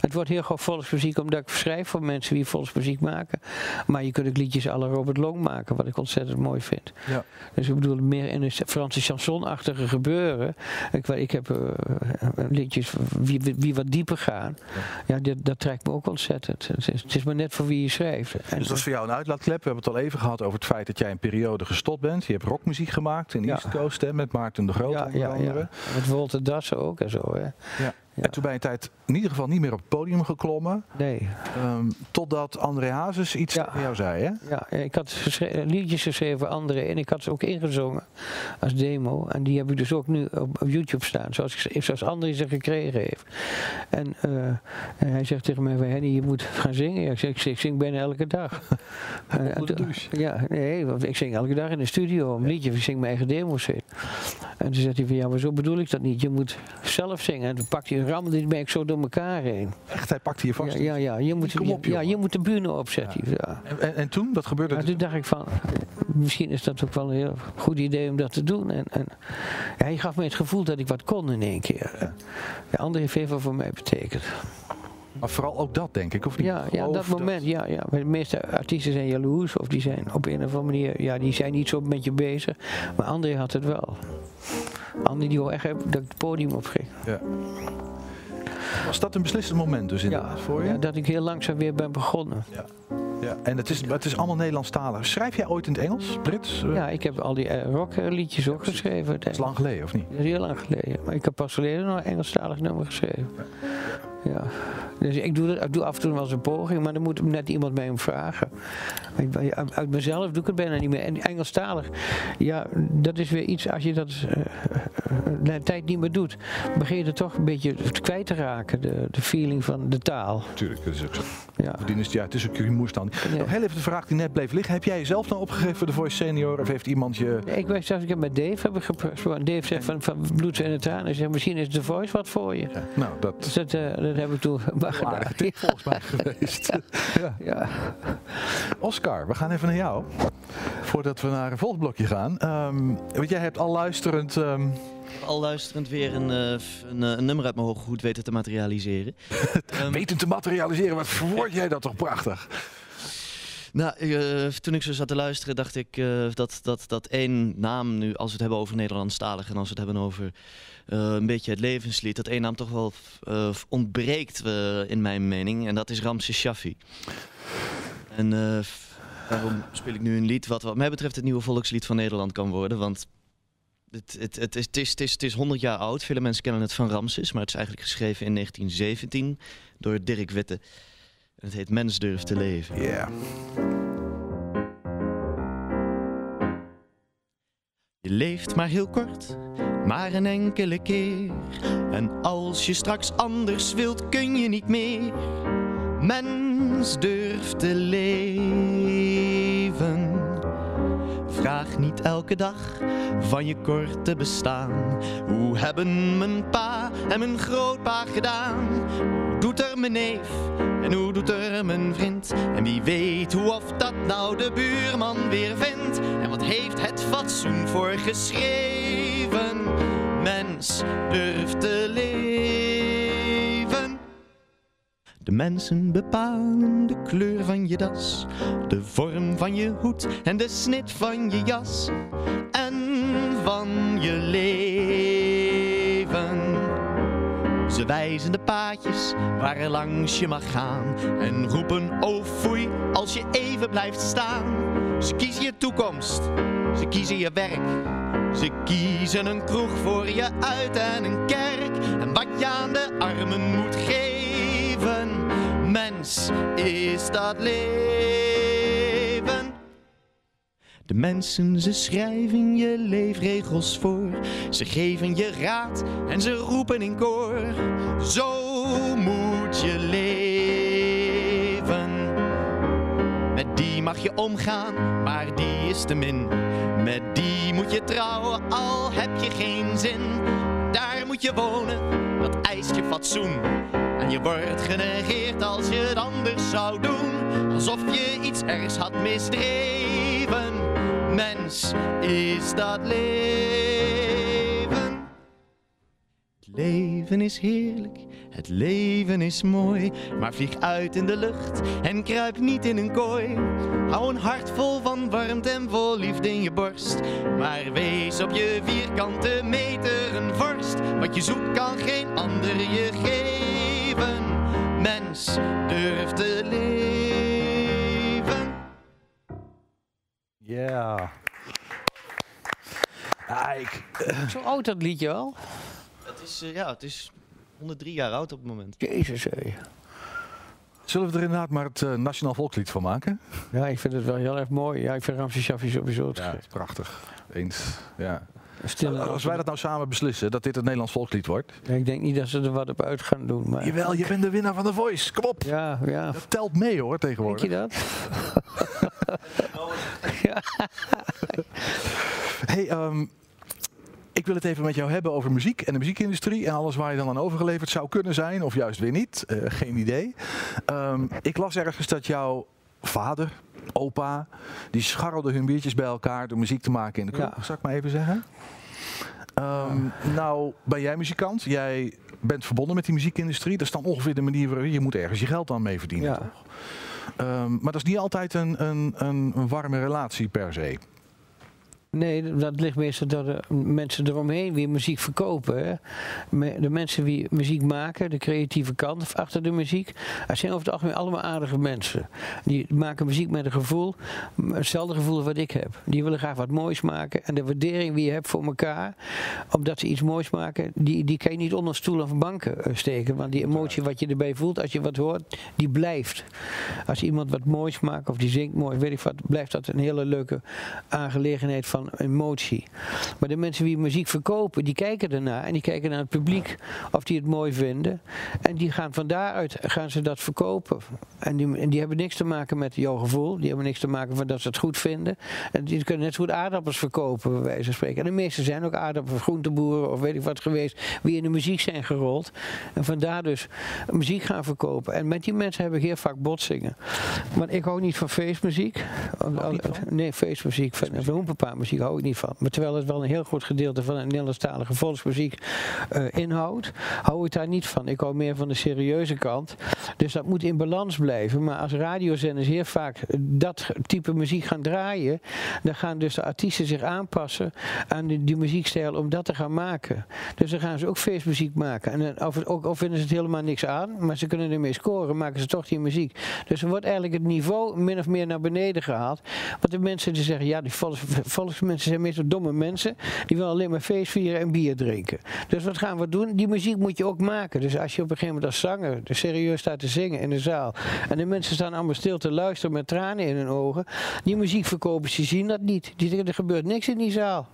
Het wordt heel gauw volksmuziek omdat ik schrijf voor mensen die volksmuziek maken. Maar je kunt ook liedjes la Robert Long maken, wat ik ontzettend mooi vind. ja. Dus ik bedoel, meer in een Franse chansonachtige gebeuren. Ik, ik heb eh, liedjes wie, wie, wat dieper gaan. Ja, dat, dat trekt me ook ontzettend. Het is, het is maar net voor wie je schrijft. En Dus dat is voor jou een uitlaatklep. We hebben het al even gehad over het feit dat jij een periode gestopt bent. Je hebt rockmuziek gemaakt in Ja. East Coast hè, met Maarten de Groot ja, onder ja, andere. Met Wolter Dassen ook en zo. Hè. Ja. En toen ben je een tijd in ieder geval niet meer op het podium geklommen. Nee. ehm, totdat André Hazes iets Ja. tegen jou zei, hè? Ja, ik had liedjes geschreven voor anderen en ik had ze ook ingezongen als demo. En die heb ik dus ook nu op, op YouTube staan, zoals, ik- zoals André ze gekregen heeft. En, eh, en hij zegt tegen mij, van, Henny, je moet gaan zingen. Ja, ik, zeg, ik, zing bijna elke dag. De douche. Ja, nee, want ik zing elke dag in de studio een liedje. Ik zing mijn eigen demo's in. En toen zegt hij van, ja, maar zo bedoel ik dat niet. Je moet zelf zingen. En toen pakt hij een rammel, die ben ik zo door elkaar heen. Echt, hij pakte je vast. Ja, ja, ja, je moet, Kom op, ja, je moet de bühne opzetten. Ja. En, en, en toen, wat gebeurde er? toen dacht ik van, misschien is dat ook wel een heel goed idee om dat te doen. En, en hij gaf me het gevoel dat ik wat kon in één keer. Ja, André heeft veel voor mij betekend. Maar vooral ook dat, denk ik, of niet? Ja, ja dat moment, ja, ja. De meeste artiesten zijn jaloers of die zijn op een of andere manier, ja, die zijn niet zo met je bezig. Maar André had het wel. André die wou echt dat ik het podium op ging. Ja. Was dat een beslissend moment dus inderdaad voor je? Ja, dat ik heel langzaam weer ben begonnen. Ja. Ja, en het is, het is allemaal Nederlandstalig. Schrijf jij ooit in het Engels, Brits? Eh, Ja, ik heb al die eh, rockliedjes ook geschreven. Dat is lang geleden, of niet? Dat is heel lang geleden. Maar ik heb pas geleden nog een Engelstalig nummer geschreven. Ja. Dus ik doe, dat, ik doe af en toe wel eens een poging, maar dan moet net iemand mij om vragen. Ik, uit- mezelf doe ik het bijna niet meer. En Engelstalig, ja, dat is weer iets, als je dat eh, eh, een tijd niet meer doet, begin je er toch een beetje kwijt te raken, de, de feeling van de taal. Tuurlijk, dat is ook zo. Ja. Is ja, het is ook je moestand. Nog heel even de vraag die net bleef liggen. Heb jij jezelf nou opgegeven voor de Voice Senior? Of heeft iemand je... Nee, Ik weet zelfs, ik heb met Dave heb ik gesproken. Dave zegt van, van bloed en tranen. Hij zegt, misschien is The Voice wat voor je. Nou, dat Dus dat, eh, dat heb ik toen maar gedaan. volgens mij geweest. ja. Ja. Oscar, we gaan even naar jou. Voordat we naar een volgblokje gaan. Ehm, want jij hebt al luisterend... ehm, Al luisterend weer een, eh, een, eh, een nummer uit mijn hoge goed weten te materialiseren. Ehm, weten te materialiseren. Wat verwoord jij dat toch prachtig? Nou, eh, toen ik zo zat te luisteren, dacht ik dat, dat, dat één naam nu, als we het hebben over Nederlandstalig en als we het hebben over een beetje het levenslied, dat één naam toch wel ontbreekt in mijn mening. En dat is Ramses Shaffi. En daarom speel ik nu een lied wat wat mij betreft het nieuwe volkslied van Nederland kan worden. Want het, het, het, is, het, is, het, is, het is 100 jaar oud. Vele mensen kennen het van Ramses, maar het is eigenlijk geschreven in 1917 door Dirk Witte. En het heet Mens durft te leven. Ja. Je leeft maar heel kort, maar een enkele keer. En als je straks anders wilt, kun je niet meer. Mens durft te leven. Vraag niet elke dag van je korte bestaan. Hoe hebben mijn pa en mijn grootpa gedaan? Hoe doet er mijn neef en hoe doet er mijn vriend? En wie weet hoe of dat nou de buurman weer vindt? En wat heeft het fatsoen voor geschreven? Mens durft te leven. De mensen bepalen de kleur van je das, de vorm van je hoed en de snit van je jas en van je leven. Ze wijzen de paadjes waar langs je mag gaan. En roepen oh foei als je even blijft staan. Ze kiezen je toekomst, ze kiezen je werk. Ze kiezen een kroeg voor je uit en een kerk. En wat je aan de armen moet geven, mens, is dat leven. De mensen, ze schrijven je leefregels voor. Ze geven je raad en ze roepen in koor. Zo moet je leven. Met die mag je omgaan, maar die is te min. Met die moet je trouwen, al heb je geen zin. Daar moet je wonen, dat eist je fatsoen. En je wordt genegeerd als je het anders zou doen. Alsof je iets ergs had misdreven. Mens, is dat leven? Het leven is heerlijk, het leven is mooi. Maar vlieg uit in de lucht en kruip niet in een kooi. Hou een hart vol van warmte en vol liefde in je borst. Maar wees op je vierkante meter een vorst. Wat je zoekt kan geen ander je geven. Mens, durf te leven. Ja. Ja, ik, Zo oud dat liedje al. Het is, eh, ja, het is 103 jaar oud op het moment. Jezus, hé. Zullen we er inderdaad maar het eh, Nationaal Volkslied van maken? Ja, ik vind het wel heel erg mooi. Ja, ik vind Ramses Shaffi sowieso te Ja, gek. prachtig. Eens. Ja. Als wij dat nou samen beslissen, dat dit het Nederlands Volkslied wordt. Ja, ik denk niet dat ze er wat op uit gaan doen. Maar... Jawel, je bent de winnaar van de Voice. Kom op. Ja, ja. Dat telt mee hoor, Denk tegenwoordig. je dat? Hey, ehm, ik wil het even met jou hebben over muziek en de muziekindustrie en alles waar je dan aan overgeleverd zou kunnen zijn, of juist weer niet. Eh, geen idee. Ehm, ik las ergens dat jouw vader, opa, die scharrelden hun biertjes bij elkaar door muziek te maken in de kroeg, Ja. zou ik maar even zeggen. Ehm, Nou, ben jij muzikant? Jij bent verbonden met die muziekindustrie. Dat is dan ongeveer de manier waarop je moet ergens je geld aan mee verdienen, Ja. toch? Ehm, maar dat is niet altijd een, een, een warme relatie per se. Nee, dat ligt meestal door de mensen eromheen die muziek verkopen. Hè. De mensen die muziek maken, de creatieve kant achter de muziek, dat zijn over het algemeen allemaal aardige mensen. Die maken muziek met een gevoel, hetzelfde gevoel wat ik heb. Die willen graag wat moois maken. En de waardering die je hebt voor elkaar, omdat ze iets moois maken, die, die kan je niet onder stoelen of banken eh, steken. Want die emotie wat je erbij voelt als je wat hoort, die blijft. Als iemand wat moois maakt of die zingt mooi, weet ik wat, blijft dat een hele leuke aangelegenheid van emotie. Maar de mensen die muziek verkopen, die kijken ernaar en die kijken naar het publiek of die het mooi vinden. En die gaan van daaruit gaan ze dat verkopen. En die, en die hebben niks te maken met jouw gevoel, die hebben niks te maken met dat ze het goed vinden. En die kunnen net zo goed aardappels verkopen, bij wijze van spreken. En de meeste zijn ook aardappels, groenteboeren of weet ik wat geweest, wie in de muziek zijn gerold. En vandaar dus muziek gaan verkopen. En met die mensen hebben we heel vaak botsingen. Want ik hou niet van feestmuziek. Nee, feestmuziek. Van, van hou ik niet van. Maar terwijl het wel een heel groot gedeelte van de Nederlandstalige volksmuziek eh, inhoudt, hou ik daar niet van. Ik hou meer van de serieuze kant. Dus dat moet in balans blijven. Maar als radiozenders heel vaak dat type muziek gaan draaien, dan gaan dus de artiesten zich aanpassen aan die, muziekstijl om dat te gaan maken. Dus dan gaan ze ook feestmuziek maken. En dan, of, of vinden ze het helemaal niks aan, maar ze kunnen ermee scoren, maken ze toch die muziek. Dus er wordt eigenlijk het niveau min of meer naar beneden gehaald. Want de mensen die zeggen, ja, die volks, volksmensen zijn meestal domme mensen, die willen alleen maar feest vieren en bier drinken. Dus wat gaan we doen? Die muziek moet je ook maken. Dus als je op een gegeven moment als zanger serieus staat te zingen in de zaal, en de mensen staan allemaal stil te luisteren met tranen in hun ogen, die muziekverkopers die zien dat niet. Die zeggen, er gebeurt niks in die zaal.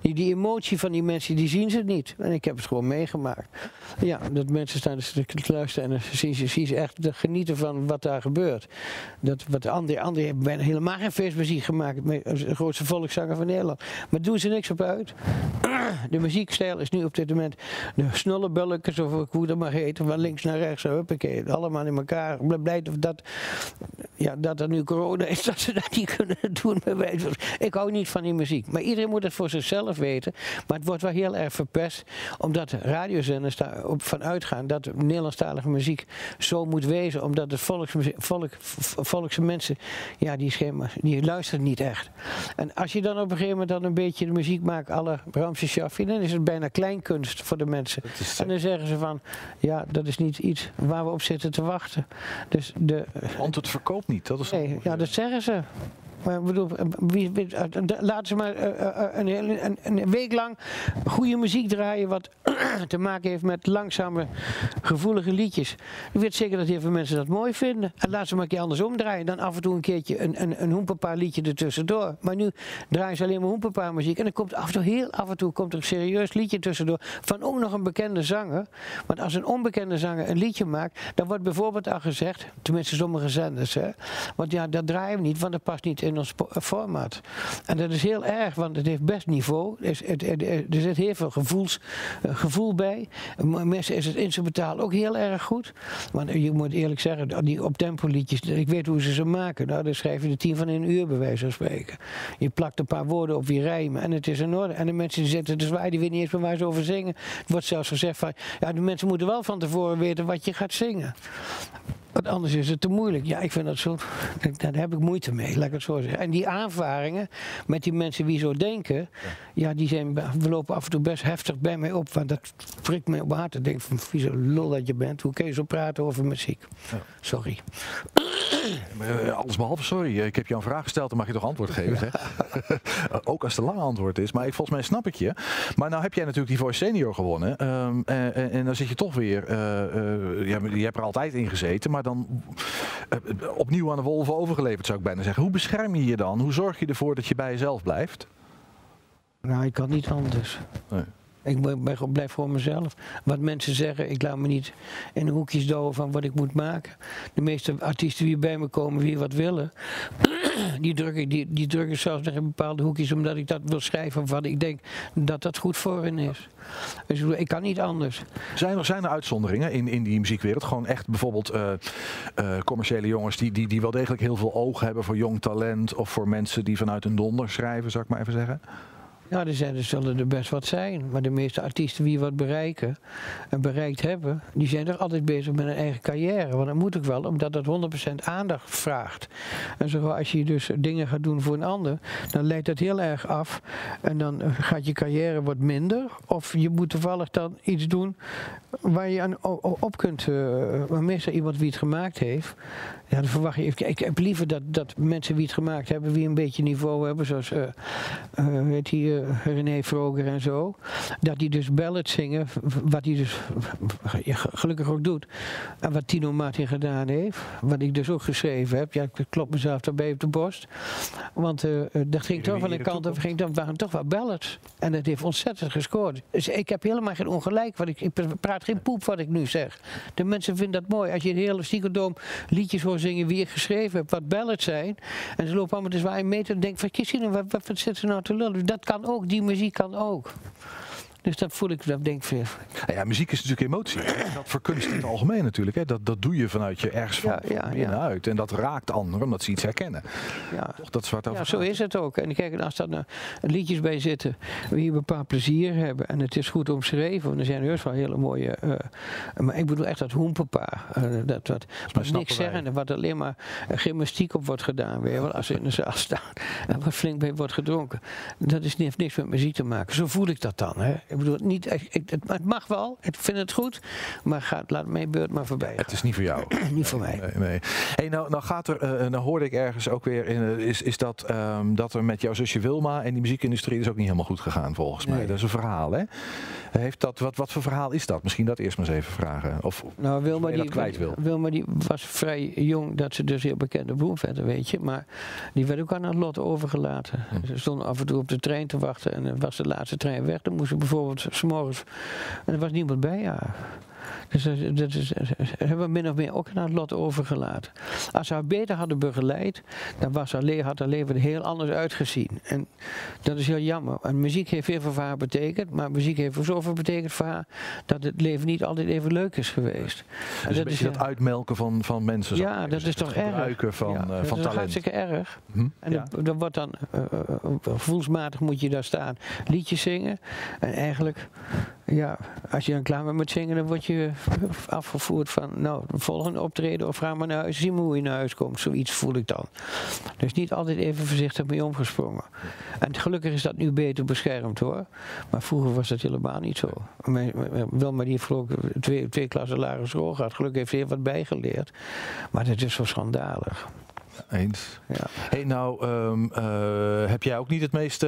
Die, die emotie van die mensen, die zien ze niet. En ik heb het gewoon meegemaakt. Ja, dat mensen staan dus te te luisteren en zien ze, zien ze echt te genieten van wat daar gebeurt. Dat, wat André, André bijna helemaal geen feestmuziek gemaakt. De grootste volkszanger van Nederland. Maar doen ze niks op uit. De muziekstijl is nu op dit moment de snollebulletjes, of hoe dat maar heet, van links naar rechts, huppakee, allemaal in elkaar. Blij dat, ja, dat er nu corona is, dat ze dat niet kunnen doen. Ik hou niet van die muziek. Maar iedereen moet het voor zichzelf weten. Maar het wordt wel heel erg verpest, omdat de radiozenders daarop van uitgaan dat de Nederlandstalige muziek zo moet wezen, omdat het volksmuziek, volk, volkse mensen, ja, die, schema, die luisteren niet echt. En als je dan op een gegeven moment dan een beetje de muziek maakt, alle Ramses af. Dan is het bijna kleinkunst voor de mensen. En dan zeggen ze van, ja, dat is niet iets waar we op zitten te wachten. Dus de, Want het verkoopt niet, dat is nee, ja, dat zeggen ze. Maar bedoel, wie, eh, laten ze maar eh, eh, een, hele- een, een week lang goede muziek draaien wat te maken heeft met langzame, gevoelige liedjes. Ik weet zeker dat heel veel mensen dat mooi vinden. En laat ze maar een keer andersom draaien. Dan af en toe een keertje een, een, een hoempepaar liedje ertussendoor. Maar nu draaien ze alleen maar hoempepaar muziek. En dan komt af en toe, heel af en toe, komt er een serieus liedje tussendoor. Van ook nog een bekende zanger. Want als een onbekende zanger een liedje maakt, dan wordt bijvoorbeeld al gezegd, tenminste sommige zenders, hè, want ja, dat draaien we niet, want dat past niet in ons po- eh, format. En dat is heel erg, want het heeft best niveau. Er, er zit heel veel gevoels, eh, gevoel bij. Mensen is het instrumentaal ook heel erg goed. Want je moet eerlijk zeggen, die optempo liedjes, ik weet hoe ze ze maken. Nou, dan schrijf je de tien van in een uur, bij wijze van spreken. Je plakt een paar woorden op je rijmen en het is in orde. En de mensen die zitten te zwaaien, die weten niet eens waar ze over zingen. Het wordt zelfs gezegd van, ja, de mensen moeten wel van tevoren weten wat je gaat zingen. Want anders is het te moeilijk. Ja, ik vind dat zo. Daar heb ik moeite mee, laat ik het zo zeggen. En die aanvaringen met die mensen die zo denken, ja, die zijn, we lopen af en toe best heftig bij mij op. Want dat prikt mij op hart. Ik denk van, vieze lul dat je bent. Hoe kun je zo praten over muziek? Sorry. Eh, alles behalve sorry. Ik heb jou een vraag gesteld, dan mag je toch antwoord geven. Zeg. Ook als het een lang antwoord is. Maar ik, volgens mij snap ik je. Maar nou heb jij natuurlijk die Voice Senior gewonnen. Ehm, eh, en, en dan zit je toch weer... eh, eh, ja, je hebt er altijd in gezeten. Maar dan eh, opnieuw aan de wolven overgeleverd zou ik bijna zeggen. Hoe bescherm je je dan? Hoe zorg je ervoor dat je bij jezelf blijft? Nou, ik kan niet anders. Nee. Ik blijf voor mezelf. Wat mensen zeggen, ik laat me niet in de hoekjes douwen van wat ik moet maken. De meeste artiesten die bij me komen, die wat willen, die drukken, die, die drukken zelfs nog in bepaalde hoekjes omdat ik dat wil schrijven wat ik denk dat dat goed voor hen is. Dus ik kan niet anders. Zijn er, zijn er uitzonderingen in, in die muziekwereld? Gewoon echt bijvoorbeeld eh, eh, commerciële jongens die, die, die wel degelijk heel veel oog hebben voor jong talent. Of voor mensen die vanuit een donder schrijven, zou ik maar even zeggen. Ja, er, zijn, er zullen er best wat zijn. Maar de meeste artiesten die wat bereiken en bereikt hebben, die zijn er altijd bezig met hun eigen carrière. Want dat moet ook wel, omdat dat 100% aandacht vraagt. En zo als je dus dingen gaat doen voor een ander, dan leidt dat heel erg af. En dan gaat je carrière wat minder. Of je moet toevallig dan iets doen waar je aan op kunt. eh, maar meestal iemand wie het gemaakt heeft. Ja, dan verwacht je. Ik, ik heb liever dat, dat mensen die het gemaakt hebben, wie een beetje niveau hebben, zoals eh eh, weet die, eh, René Vroger en zo. Dat die dus ballads zingen, wat hij dus gelukkig ook doet. En wat Tino Martin gedaan heeft, wat ik dus ook geschreven heb. Ja, ik klop mezelf daarbij op de borst. Want eh, eh, dat ging toch van de kant op, ging, dat waren toch wel ballads. En dat heeft ontzettend gescoord. Dus ik heb helemaal geen ongelijk. Wat ik, ik praat geen poep wat ik nu zeg. De mensen vinden dat mooi. Als je een hele stiekendoom liedjes hoort zingen wie ik geschreven heb, wat ballads zijn. En ze lopen allemaal te zwaaien mee te denken van, kies wat, wat, wat zit ze nou te lullen? Dat kan ook, die muziek kan ook. Dus dat voel ik, dat denk ik veel. Nou ja, muziek is natuurlijk emotie. Dat verkunst in het algemeen natuurlijk. Hè. Dat, dat doe je vanuit je ergens van, Ja, ja, van binnenuit. En dat raakt anderen omdat ze iets herkennen. Ja. Toch, dat is waar het over Ja, zo is het ook. En kijk, als er nou liedjes bij zitten waar je een bepaald plezier hebben en het is goed omschreven, want er zijn heus wel hele mooie. eh, maar ik bedoel echt dat hoempapa. eh, dat wat niks zeggen, en wat alleen maar eh, gymnastiek op wordt gedaan. Weer, wel, als ze in de zaal staan en wat flink bij wordt gedronken. Dat is, heeft niks met muziek te maken. Zo voel ik dat dan. Hè. Ik bedoel, niet, ik, het, mag wel, ik vind het goed, maar gaat, laat mijn beurt maar voorbij. Het is niet voor jou. niet voor mij. Nee, nee. Hey, nou, nou gaat er, eh, nou hoorde ik ergens ook weer in, eh, is, is dat, ehm, dat er met jouw zusje Wilma en die muziekindustrie is ook niet helemaal goed gegaan volgens mij. Nee. Dat is een verhaal, hè? Heeft dat, wat, wat voor verhaal is dat? Misschien dat eerst maar eens even vragen. Of, Nou, Wilma die, kwijt wil. Wilma die was vrij jong dat ze dus heel bekende bloemvetter, weet je. Maar die werd ook aan het lot overgelaten. Hm. Ze stonden af en toe op de trein te wachten en was de laatste trein weg. Dan moest ze bijvoorbeeld s'morgens... En er was niemand bij haar. Dus dat, dat is, dat hebben we min of meer ook aan het lot overgelaten. Als ze haar beter hadden begeleid, dan was haar, le- had haar leven er heel anders uitgezien. En dat is heel jammer. En muziek heeft heel veel voor haar betekend, maar muziek heeft ook zoveel betekend voor haar dat het leven niet altijd even leuk is geweest. En dus een beetje dat eh, uitmelken van, van mensen. ja, dat is toch Het erg. gebruiken van, Ja, eh, dat van is talent. hartstikke erg. Hm? En Ja. dan, dan wordt dan, eh, gevoelsmatig moet je daar staan, liedjes zingen. En eigenlijk, ja, als je dan klaar bent met zingen, dan word je afgevoerd van, nou, de volgende optreden of ga maar naar huis, zie maar hoe je naar huis komt. Zoiets voel ik dan. Dus niet altijd even voorzichtig mee omgesprongen. En gelukkig is dat nu beter beschermd hoor. Maar vroeger was dat helemaal niet zo. Wel maar die ik twee, twee klassen lagere school gehad. Gelukkig heeft hij wat bijgeleerd. Maar dat is zo schandalig. Eens. Ja. Hey, nou, ehm, eh, heb jij ook niet het meeste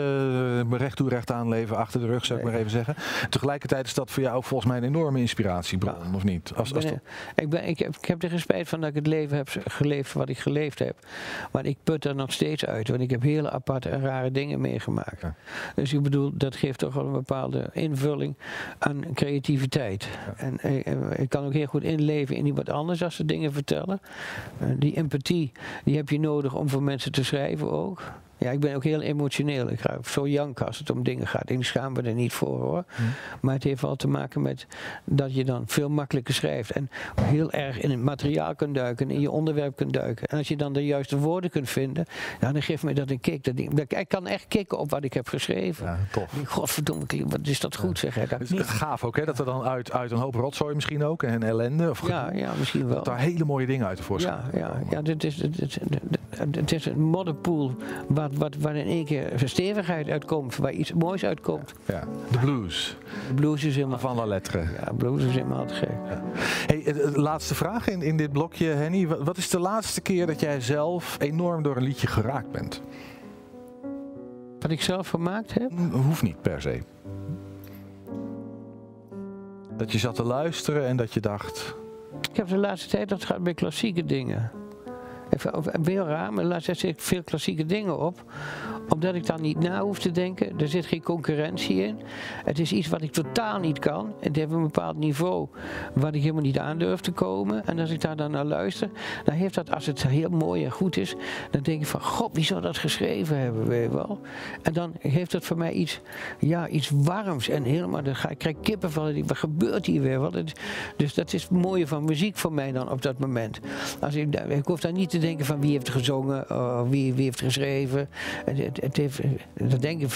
eh, recht toe recht aan leven achter de rug, zou ik maar even zeggen. Tegelijkertijd is dat voor jou ook volgens mij een enorme inspiratiebron, of niet? Als, Ik als ben, ik, ben, ik, heb, ik heb er geen spijt van dat ik het leven heb geleefd wat ik geleefd heb. Maar ik put er nog steeds uit, want ik heb hele aparte en rare dingen meegemaakt. Dus ik bedoel, dat geeft toch wel een bepaalde invulling aan creativiteit. En eh, ik kan ook heel goed inleven in iemand anders als ze dingen vertellen. Die empathie, die heb je nodig om voor mensen te schrijven ook. Ja, ik ben ook heel emotioneel. Ik ga zo janken als het om dingen gaat. Ik schaam me er niet voor hoor. Maar het heeft wel te maken met dat je dan veel makkelijker schrijft. En heel erg in het materiaal kunt duiken, in je onderwerp kunt duiken. En als je dan de juiste woorden kunt vinden, ja, dan geeft mij dat een kick. Dat ik, dat- ik kan echt kicken op wat ik heb geschreven. Ja, tof. Godverdomme, wat is dat goed zeg. Hè? Dat Het niet. is gaaf ook, hè? Dat er dan uit, uit een hoop rotzooi misschien ook en ellende. Of Ja, ja, misschien wel. Dat daar hele mooie dingen uit tevoorschijn Ja, ja, ja dit is, dit is, het is een modderpoel wat, wat, waar in één keer stevigheid uitkomt, waar iets moois uitkomt. Ja, de blues. De blues is helemaal... Van la lettre. Ja, blues is helemaal te gek. Hey, laatste vraag in, in dit blokje, Henny. Wat, is de laatste keer dat jij zelf enorm door een liedje geraakt bent? Wat ik zelf gemaakt heb? Hoeft niet per se. Dat je zat te luisteren en dat je dacht... Ik heb de laatste tijd dat gaat bij klassieke dingen. Even, raar, maar tijd zet ik veel klassieke dingen op. Omdat ik dan niet na hoef te denken. Er zit geen concurrentie in. Het is iets wat ik totaal niet kan. Het heeft een bepaald niveau waar ik helemaal niet aan durf te komen. En als ik daar dan naar luister, dan heeft dat, als het heel mooi en goed is, dan denk ik van, god, wie zou dat geschreven hebben, weet je wel. En dan heeft dat voor mij iets, ja, iets warms en helemaal, dan ga, ik krijg kippen van, wat gebeurt hier weer? Wat het, dus dat is het mooie van muziek voor mij dan op dat moment. Als ik, daar- ik hoef daar niet te denken van wie heeft gezongen, of wie, wie heeft geschreven. Het, heeft, dat denk ik,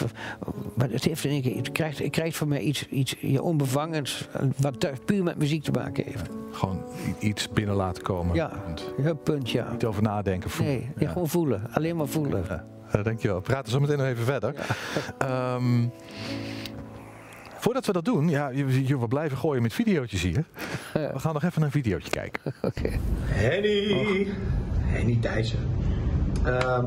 maar het heeft in één keer, het krijgt, het krijgt voor mij iets, iets ja, onbevangens, wat puur met muziek te maken heeft. Gewoon iets binnen laten komen. Ja, Punt. ja, punt, ja. Niet over nadenken. voelen. Nee, ja, gewoon voelen. Alleen maar voelen. Ja, eh, dankjewel. We praten zo meteen nog even verder. Ehm, voordat we dat doen, ja, je, je, we blijven gooien met videootjes hier. We gaan nog even naar een videootje kijken. Oké. Henny! Henny Thijssen. Ehm,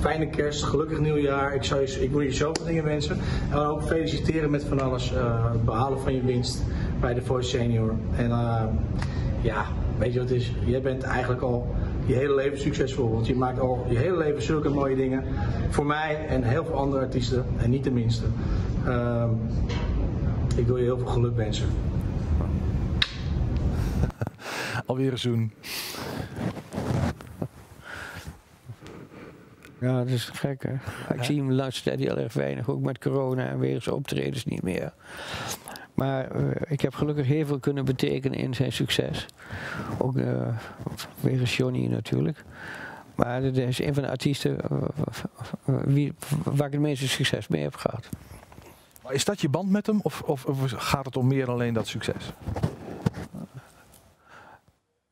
fijne kerst, gelukkig nieuwjaar. Ik, zou je, ik wil je zoveel dingen wensen. En ook feliciteren met van alles. eh, het behalen van je winst bij de Voice Senior. En ehm, ja, weet je wat het is? Jij bent eigenlijk al je hele leven succesvol. Want je maakt al je hele leven zulke mooie dingen. Voor mij en heel veel andere artiesten. En niet de minste. Ehm, ik wil je heel veel geluk wensen. Alweer een zoen. Ja, dat is gek hè. Ik zie hem de laatste tijd heel erg weinig, ook met corona en weer zijn optredens niet meer. Maar eh, ik heb gelukkig heel veel kunnen betekenen in zijn succes. Ook uh, wegens Johnny natuurlijk. Maar dat is een van de artiesten eh, wie, waar ik het meeste succes mee heb gehad. Is dat je band met hem of, of, of gaat het om meer dan alleen dat succes?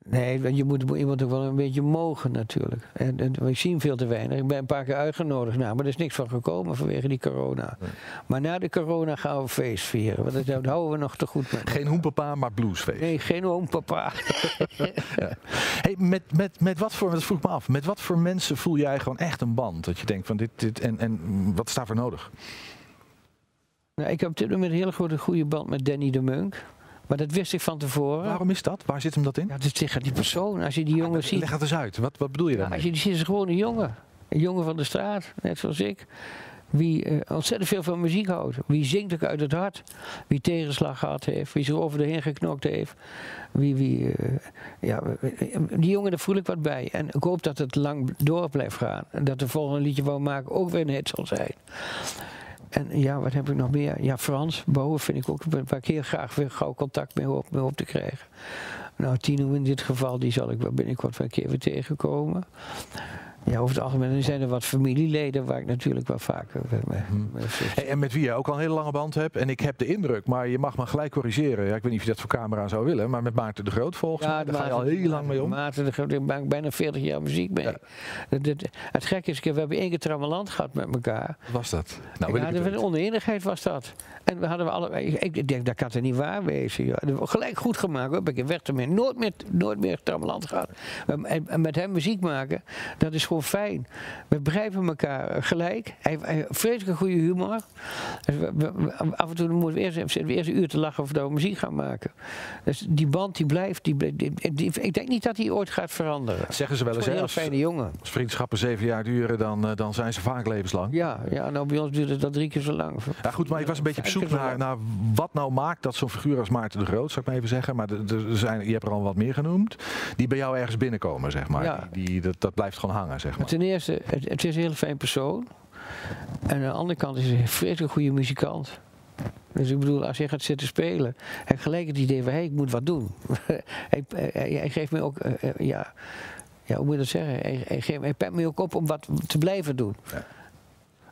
Nee, je moet iemand ook wel een beetje mogen natuurlijk. En, en we zien veel te weinig. Ik ben een paar keer uitgenodigd, nou, maar er is niks van gekomen vanwege die corona. Maar na de corona gaan we feest vieren, want dat houden we nog te goed met. Geen hoempapa, maar bluesfeest. Nee, geen hoempapa. ja. hey, met, met, met wat voor, dat vroeg me af, met wat voor mensen voel jij gewoon echt een band? Dat je denkt van dit, dit en, en wat is daarvoor nodig? Nou, ik heb op dit moment een hele grote goede band met Danny de Munk. Maar dat wist ik van tevoren. Waarom is dat? Waar zit hem dat in? Ja, dat tegen die persoon. Als je die jongen ziet. Leg het eens uit. Wat, wat bedoel je daarmee? als je die ziet, is het gewoon een jongen. Een jongen van de straat, net zoals ik. Wie uh, ontzettend veel van muziek houdt. Wie zingt ook uit het hart. Wie tegenslag gehad heeft. Wie zich over de heen geknokt heeft. Wie, wie, uh, ja, die jongen, daar voel ik wat bij. En ik hoop dat het lang door blijft gaan. En dat de volgende liedje wou maken ook weer een hit zal zijn. En ja, wat heb ik nog meer? Ja, Frans Bouwen vind ik ook waar ik heel graag weer gauw contact mee hoop, hoop te krijgen. Nou, Tino in dit geval, die zal ik wel binnenkort wel een keer weer tegenkomen. Ja, over het algemeen zijn er wat familieleden waar ik natuurlijk wel vaker mee. mee- Hey, en met wie je ook al een hele lange band hebt. En ik heb de indruk, maar je mag me gelijk corrigeren. Ja, ik weet niet of je dat voor camera zou willen, maar met Maarten de Groot volgens mij. Daar ga je al heel lang mee om. Maarten, de Groot, daar maak ik bijna 40 jaar muziek mee. Dat- dat- het gekke is, we hebben één keer trammeland gehad met elkaar. Was dat? Nou, ik het een oneenigheid was dat. En we hadden we alle, ik, denk dat kan er niet waar wezen. joh. Gelijk goed gemaakt. hoor. Ik er meer, nooit meer, nooit meer trammeland gehad. En, en met hem muziek maken, dat is gewoon fijn. We begrijpen elkaar gelijk. Hij heeft vreselijk goede humor. Dus we- we- we- af en toe moeten we eerst, zitten we eerst een uur te lachen of we muziek gaan maken. Dus die band die blijft. Die, die- die- ik denk niet dat hij ooit gaat veranderen. Zeggen ze wel eens, hè, een als, fijne jongen. als vriendschappen zeven jaar duren, dan, eh, dan zijn ze vaak levenslang. Ja, ja, nou bij ons duurt het dat drie keer zo lang. Ja, goed, maar ik was een beetje op zoek naar, naar wat nou maakt dat zo'n figuur als Maarten de Groot, zou ik maar even zeggen. Maar er- er zijn, je hebt er al wat meer genoemd. Die bij jou ergens binnenkomen, zeg maar. Ja. Die, die- dat, dat blijft gewoon hangen, zeg maar. Ten eerste, het, het is een hele fijn persoon. En aan de andere kant is hij een vreselijk goede muzikant. Dus ik bedoel, als hij gaat zitten spelen, heb ik gelijk het idee van, hé, ik moet wat doen. hij, hij, hij geeft me ook, eh, eh, ja, ja, hoe moet je dat zeggen? Hij, hij, geeft, hij pept me ook op om wat te blijven doen.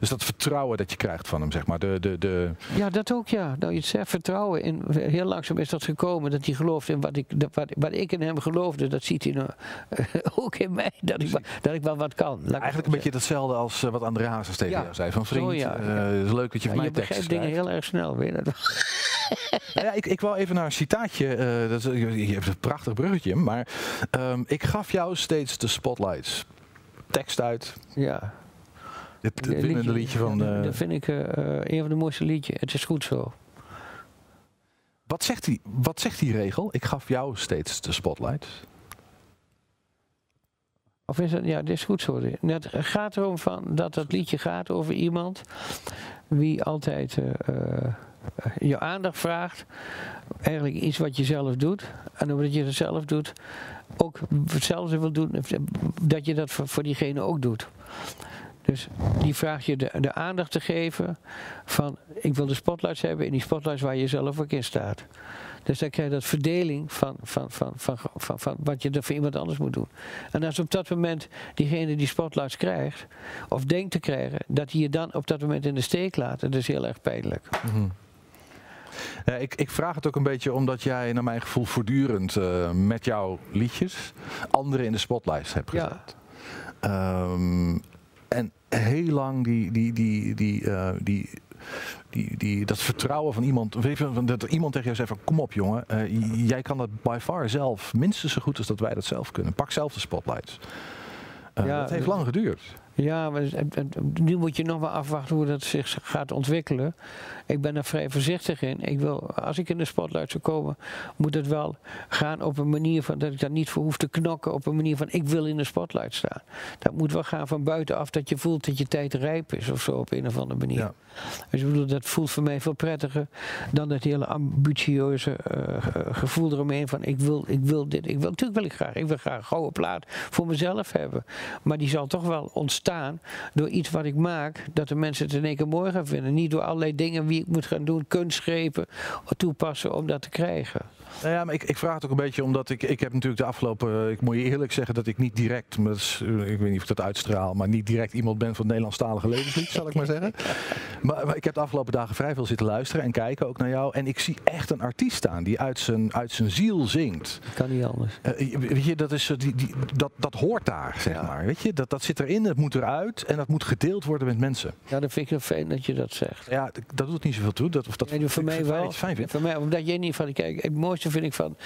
Dus dat vertrouwen dat je krijgt van hem, zeg maar. De, de, de, Ja, dat ook, ja. Nou, je zegt vertrouwen. In, heel langzaam is dat gekomen, dat hij gelooft in wat ik, dat, wat, wat ik in hem geloofde. Dat ziet hij nou, ook in mij, dat ik, wel- dat ik wel wat kan. Eigenlijk een beetje hetzelfde als eh, wat André Hazes tegen Ja. jou zei. Van vriend, Zo, ja. eh, is leuk dat je mij teksten begrijpt dingen schrijft. heel erg snel, weet je dat? Nou ja, ik, ik wil even naar een citaatje. eh, dat, is- je je hebt een prachtig bruggetje. Maar ehm, ik gaf jou steeds de spotlights. Tekst uit. Ja. Het winnende liedje van... Eh, Dat vind ik eh, eh, een van de mooiste liedjes. Het is goed zo. wat, zegt die, wat zegt die regel? Ik gaf jou steeds de spotlights. Of is het, ja, het is goed zo. Het gaat erom van dat dat liedje gaat over iemand wie altijd je aandacht vraagt. Eigenlijk iets wat je zelf doet. En omdat je het zelf doet, ook hetzelfde wil doen, dat je dat voor, voor diegene ook doet. Dus die vraagt je de, de aandacht te geven van ik wil de spotlights hebben in die spotlights waar je zelf ook in staat. Dus dan krijg je dat verdeling van, van, van, van, van, van wat je er voor iemand anders moet doen. En als op dat moment diegene die spotlights krijgt, of denkt te krijgen, dat hij je dan op dat moment in de steek laat, dat is heel erg pijnlijk. Mhm. Ja, ik, ik vraag het ook een beetje omdat jij, naar mijn gevoel, voortdurend eh, met jouw liedjes anderen in de spotlights hebt gezet. Ehm, en heel lang die, die, die, die, eh, die, die, die, dat vertrouwen van iemand, dat er iemand tegen jou zegt van kom op jongen, eh, jij kan dat by far zelf minstens zo goed als dat wij dat zelf kunnen. Pak zelf de spotlights. Ja, dat heeft lang geduurd. Ja, maar nu moet je nog maar afwachten hoe dat zich gaat ontwikkelen. Ik ben daar vrij voorzichtig in. Ik wil, als ik in de spotlight zou komen, moet het wel gaan op een manier van dat ik daar niet voor hoef te knokken. Op een manier van ik wil in de spotlight staan. Dat moet wel gaan van buitenaf dat je voelt dat je tijd rijp is of zo op een of andere manier. Dus ik bedoel, dat voelt voor mij veel prettiger dan dat hele ambitieuze eh, ge- gevoel eromheen van ik wil, ik wil dit. Ik wil, natuurlijk wil ik graag, ik wil graag een gouden plaat voor mezelf hebben. Maar die zal toch wel ontstaan door iets wat ik maak, dat de mensen het in één keer mooi gaan vinden. Niet door allerlei dingen wie ik moet gaan doen, kunstgrepen toepassen om dat te krijgen. Nou ja, maar ik, ik vraag het ook een beetje omdat ik, ik heb natuurlijk de afgelopen, ik moet je eerlijk zeggen dat ik niet direct, dat eh, ik weet niet of ik dat uitstraal, maar niet direct iemand ben van het Nederlandstalige levenslied, zal ik maar zeggen. Maar, maar ik heb de afgelopen dagen vrij veel zitten luisteren en kijken ook naar jou. En ik zie echt een artiest staan die uit zijn, uit zijn ziel zingt. Kan niet anders. Eh, weet je, dat, is, zo- die, die, dat, dat hoort daar, zeg maar. Weet je, dat, dat zit erin, het moet eruit en dat moet gedeeld worden met mensen. Ja, dat vind ik heel fijn dat je dat zegt. Ja, dat doet niet zoveel toe. Dat, of dat Nee, voor ik mij wel. fijn vindt. Voor mij, omdat jij niet van. Kijk, het mooiste vind ik van.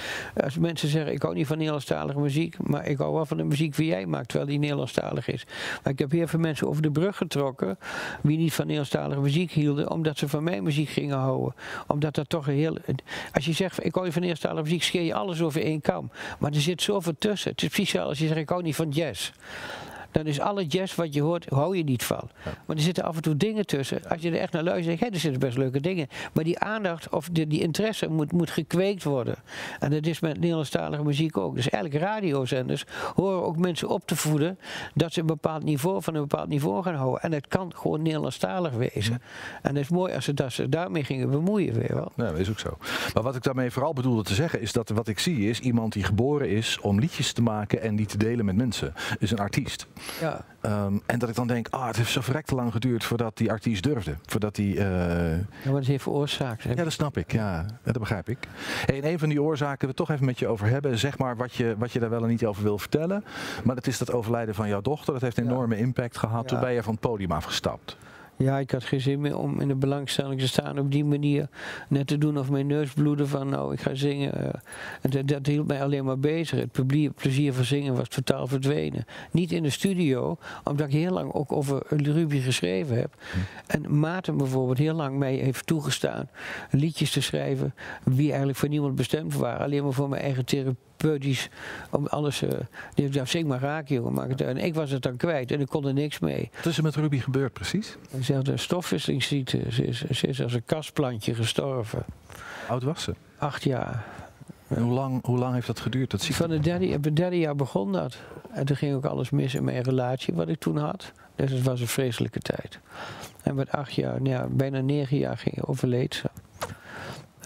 Als mensen zeggen: Ik hou niet van Nederlandstalige muziek. Maar ik hou wel van de muziek die jij maakt, terwijl die Nederlandstalig is. Maar ik heb heel veel mensen over de brug getrokken. wie niet van Nederlandstalige muziek hielden. omdat ze van mijn muziek gingen houden. Omdat dat toch een heel. Als je zegt: Ik hou niet van Nederlandstalige muziek. scheer je alles over één kam. Maar er zit zoveel tussen. Het is precies zoals als je zegt: Ik hou niet van jazz. Dan is alle jazz wat je hoort, hou je niet van. Maar er zitten af en toe dingen tussen. Als je er echt naar luistert, denk je, hé, er zitten best leuke dingen. Maar die aandacht of die, die interesse moet, moet gekweekt worden. En dat is met Nederlandstalige muziek ook. Dus eigenlijk radiozenders horen ook mensen op te voeden dat ze een bepaald niveau van een bepaald niveau gaan houden. En het kan gewoon Nederlandstalig wezen. En het is mooi als ze, dat ze daarmee gingen bemoeien weer wel. Ja, dat is ook zo. Maar wat ik daarmee vooral bedoelde te zeggen is dat wat ik zie is iemand die geboren is om liedjes te maken en die te delen met mensen. Is een artiest. Ja. Ehm, en dat ik dan denk, ah, het heeft zo verrekte lang geduurd voordat die artiest durfde. Voordat hij... eh, Ja, maar dat heeft veroorzaakt. ja, dat snap ik. Ja, dat begrijp ik. Hey, en een van die oorzaken we het toch even met je over hebben. Zeg maar wat je, wat je daar wel en niet over wil vertellen. Maar dat is dat overlijden van jouw dochter. Dat heeft een enorme impact gehad. Toen ben je van het podium afgestapt. Ja, ik had geen zin meer om in de belangstelling te staan op die manier. Net te doen of mijn neus bloedde van nou, ik ga zingen. eh. En dat, dat hield mij alleen maar bezig. Het plezier, plezier van zingen was totaal verdwenen. Niet in de studio, omdat ik heel lang ook over Ruby geschreven heb. En Maarten bijvoorbeeld heel lang mij heeft toegestaan liedjes te schrijven die eigenlijk voor niemand bestemd waren. Alleen maar voor mijn eigen therapeutisch, om alles, eh, die zing maar raak jongen. Maak het. En ik was het dan kwijt en ik kon er niks mee. Wat is er met Ruby gebeurd precies? Ze had een stofwisselingsziekte. Ze is, ze is als een kastplantje gestorven. Hoe oud was ze? Acht jaar. En hoe, lang, hoe lang heeft dat geduurd? Dat ziekte? Van het derde, het derde jaar begon dat. En toen ging ook alles mis in mijn relatie wat ik toen had. Dus het was een vreselijke tijd. En met acht jaar, nou ja, bijna negen jaar ging, overleed ze.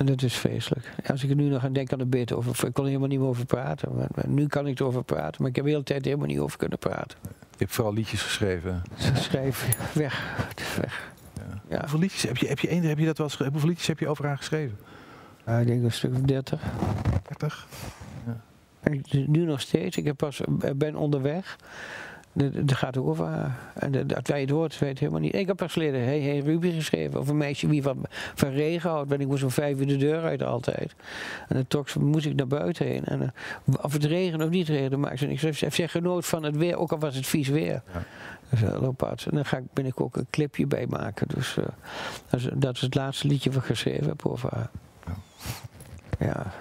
En dat is vreselijk. Als ik er nu nog aan denk, kan ik beter over. Ik kon er helemaal niet meer over praten. Maar, maar nu kan ik erover praten, maar ik heb de hele tijd helemaal niet over kunnen praten. Je hebt vooral liedjes geschreven. Ze schreef weg. Het is weg. Ja. Hoeveel liedjes heb je, heb, je een, heb je dat wel eens, ge- hoeveel liedjes heb je over haar geschreven? Ja, ik denk een stuk of 30. 30? En ik- nu nog steeds. Ik heb pas, ben onderweg. Dat gaat over haar. En dat- dat wij het hoort, weet helemaal niet. Ik heb pas geleden Hey Hey Ruby geschreven. Over een meisje die van, van regen houdt. En ik moest om vijf uur de deur uit altijd. En dan toch moest ik naar buiten heen. En, eh, of het regen of niet regen, maakt ze niks. Ze heeft zich genoot van het weer, ook al was het vies weer. Dus, uh, Lopaat. En daar ga ik binnenkort ook een clipje bij maken. Dus eh, dat, is, dat is het laatste liedje wat ik geschreven heb over haar. Ja. Ja,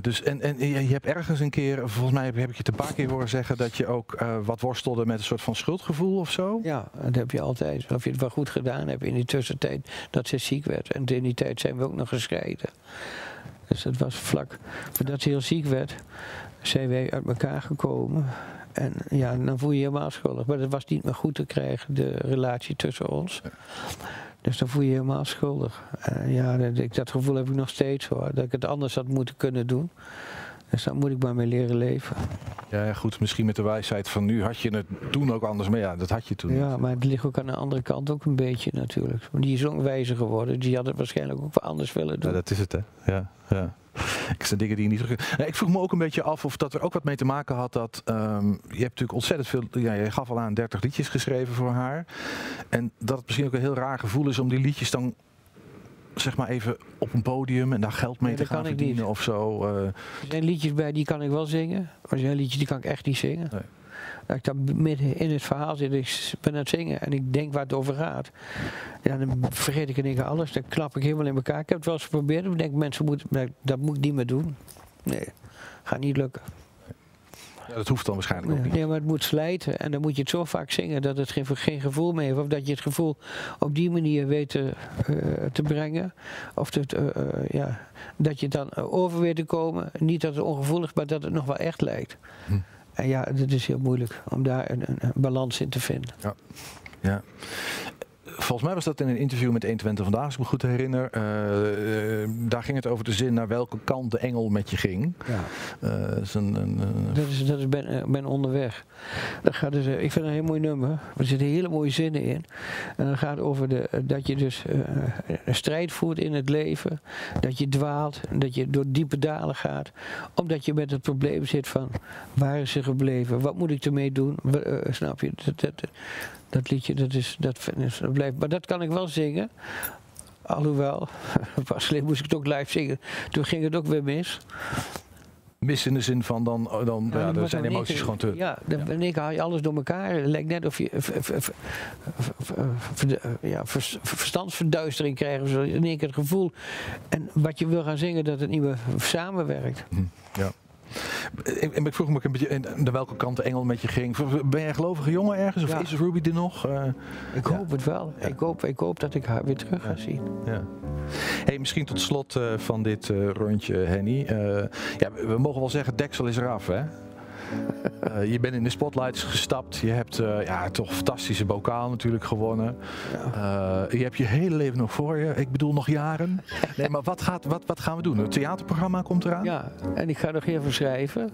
dus en, en je hebt ergens een keer, volgens mij heb, ik je het een paar keer horen zeggen dat je ook eh, wat worstelde met een soort van schuldgevoel of zo. Ja, dat heb je altijd. Of je het wel goed gedaan hebt in die tussentijd dat ze ziek werd. En in die tijd zijn we ook nog gescheiden. Dus dat was vlak voordat ze heel ziek werd, zijn wij uit elkaar gekomen. En ja, dan voel je je helemaal schuldig. Maar dat was niet meer goed te krijgen, de relatie tussen ons. Dus dan voel je je helemaal schuldig. En ja, dat, ik- dat gevoel heb ik nog steeds hoor. Dat ik het anders had moeten kunnen doen. Dus daar moet ik maar mee leren leven. Ja, goed, misschien met de wijsheid van nu had je het toen ook anders, maar ja, dat had je toen. Ja, maar het ligt ook aan de andere kant ook een beetje natuurlijk. Want die is ook wijzer geworden. Die had het waarschijnlijk ook wel anders willen doen. Ja, dat is het, hè? Ja, ja. Ik zijn dingen die je niet terug. Nee, ik vroeg me ook een beetje af of dat er ook wat mee te maken had dat. ehm, je hebt natuurlijk ontzettend veel. Ja, je gaf al aan 30 liedjes geschreven voor haar. En dat het misschien ook een heel raar gevoel is om die liedjes dan. Zeg maar even op een podium en daar geld mee Nee, te gaan verdienen niet. of zo. eh. Er zijn liedjes bij die kan ik wel zingen. Maar er zijn liedjes die kan ik echt niet zingen. Dat ik dan midden in het verhaal zit, ik ben aan het zingen en ik denk waar het over gaat. Ja, dan vergeet ik in één keer alles. Dan klap ik helemaal in elkaar. Ik heb het wel eens geprobeerd. maar Ik denk, mensen moeten, dat moet ik niet meer doen. Nee, gaat niet lukken. Ja, dat hoeft dan waarschijnlijk ook niet. Nee, maar het moet slijten. En dan moet je het zo vaak zingen dat het geen, geen gevoel meer heeft. Of dat je het gevoel op die manier weet te, eh, te brengen. Of dat, eh, eh, ja, dat je het dan eh, over weet te komen. Niet dat het ongevoelig is, maar dat het nog wel echt lijkt. En ja, dat is heel moeilijk om daar een, een, een balans in te vinden. Ja. ja. Volgens mij was dat in een interview met 120 vandaag, als ik me goed herinner. Eh, daar ging het over de zin naar welke kant de engel met je ging. Ja. Eh, dat is een, een, Dat is, dat is ben, ben onderweg. Dat gaat dus, ik vind het een heel mooi nummer. Er zitten hele mooie zinnen in. En dan gaat over de, dat je dus een strijd voert in het leven. Dat je dwaalt. Dat je door diepe dalen gaat. Omdat je met het probleem zit van waar is ze gebleven? Wat moet ik ermee doen? Snap je? Dat, dat, dat liedje, dat, is, dat, dat blijft. Maar dat kan ik wel zingen. Alhoewel, pas geleden moest ik het ook live zingen. Toen ging het ook weer mis. mis in de zin van dan, dan ja, dan zijn emoties gewoon te. Ja, dan in keer haal je alles door elkaar. Het lijkt net of je ja, vers- verstandsverduistering krijgt. In één keer het gevoel. En wat je wil gaan zingen, dat het niet meer samenwerkt. Ja. En ik vroeg me ook een beetje naar welke kant de engel met je ging. Ben jij een gelovige jongen ergens? Of Ja. is Ruby er nog? Eh, Ik hoop het wel. Ik, hoop, ik hoop dat ik haar weer terug ga zien. Ja. Hey, misschien tot slot eh, van dit eh, rondje, Henny. Ja, we, we mogen wel zeggen, deksel is eraf, hè? Eh, je bent in de spotlights gestapt. Je hebt eh, ja, toch een fantastische bokaal natuurlijk gewonnen. Eh, je hebt je hele leven nog voor je. Ik bedoel, nog jaren. Nee, maar wat, gaat, wat, wat gaan we doen? Het theaterprogramma komt eraan? Ja, en ik ga nog veel schrijven.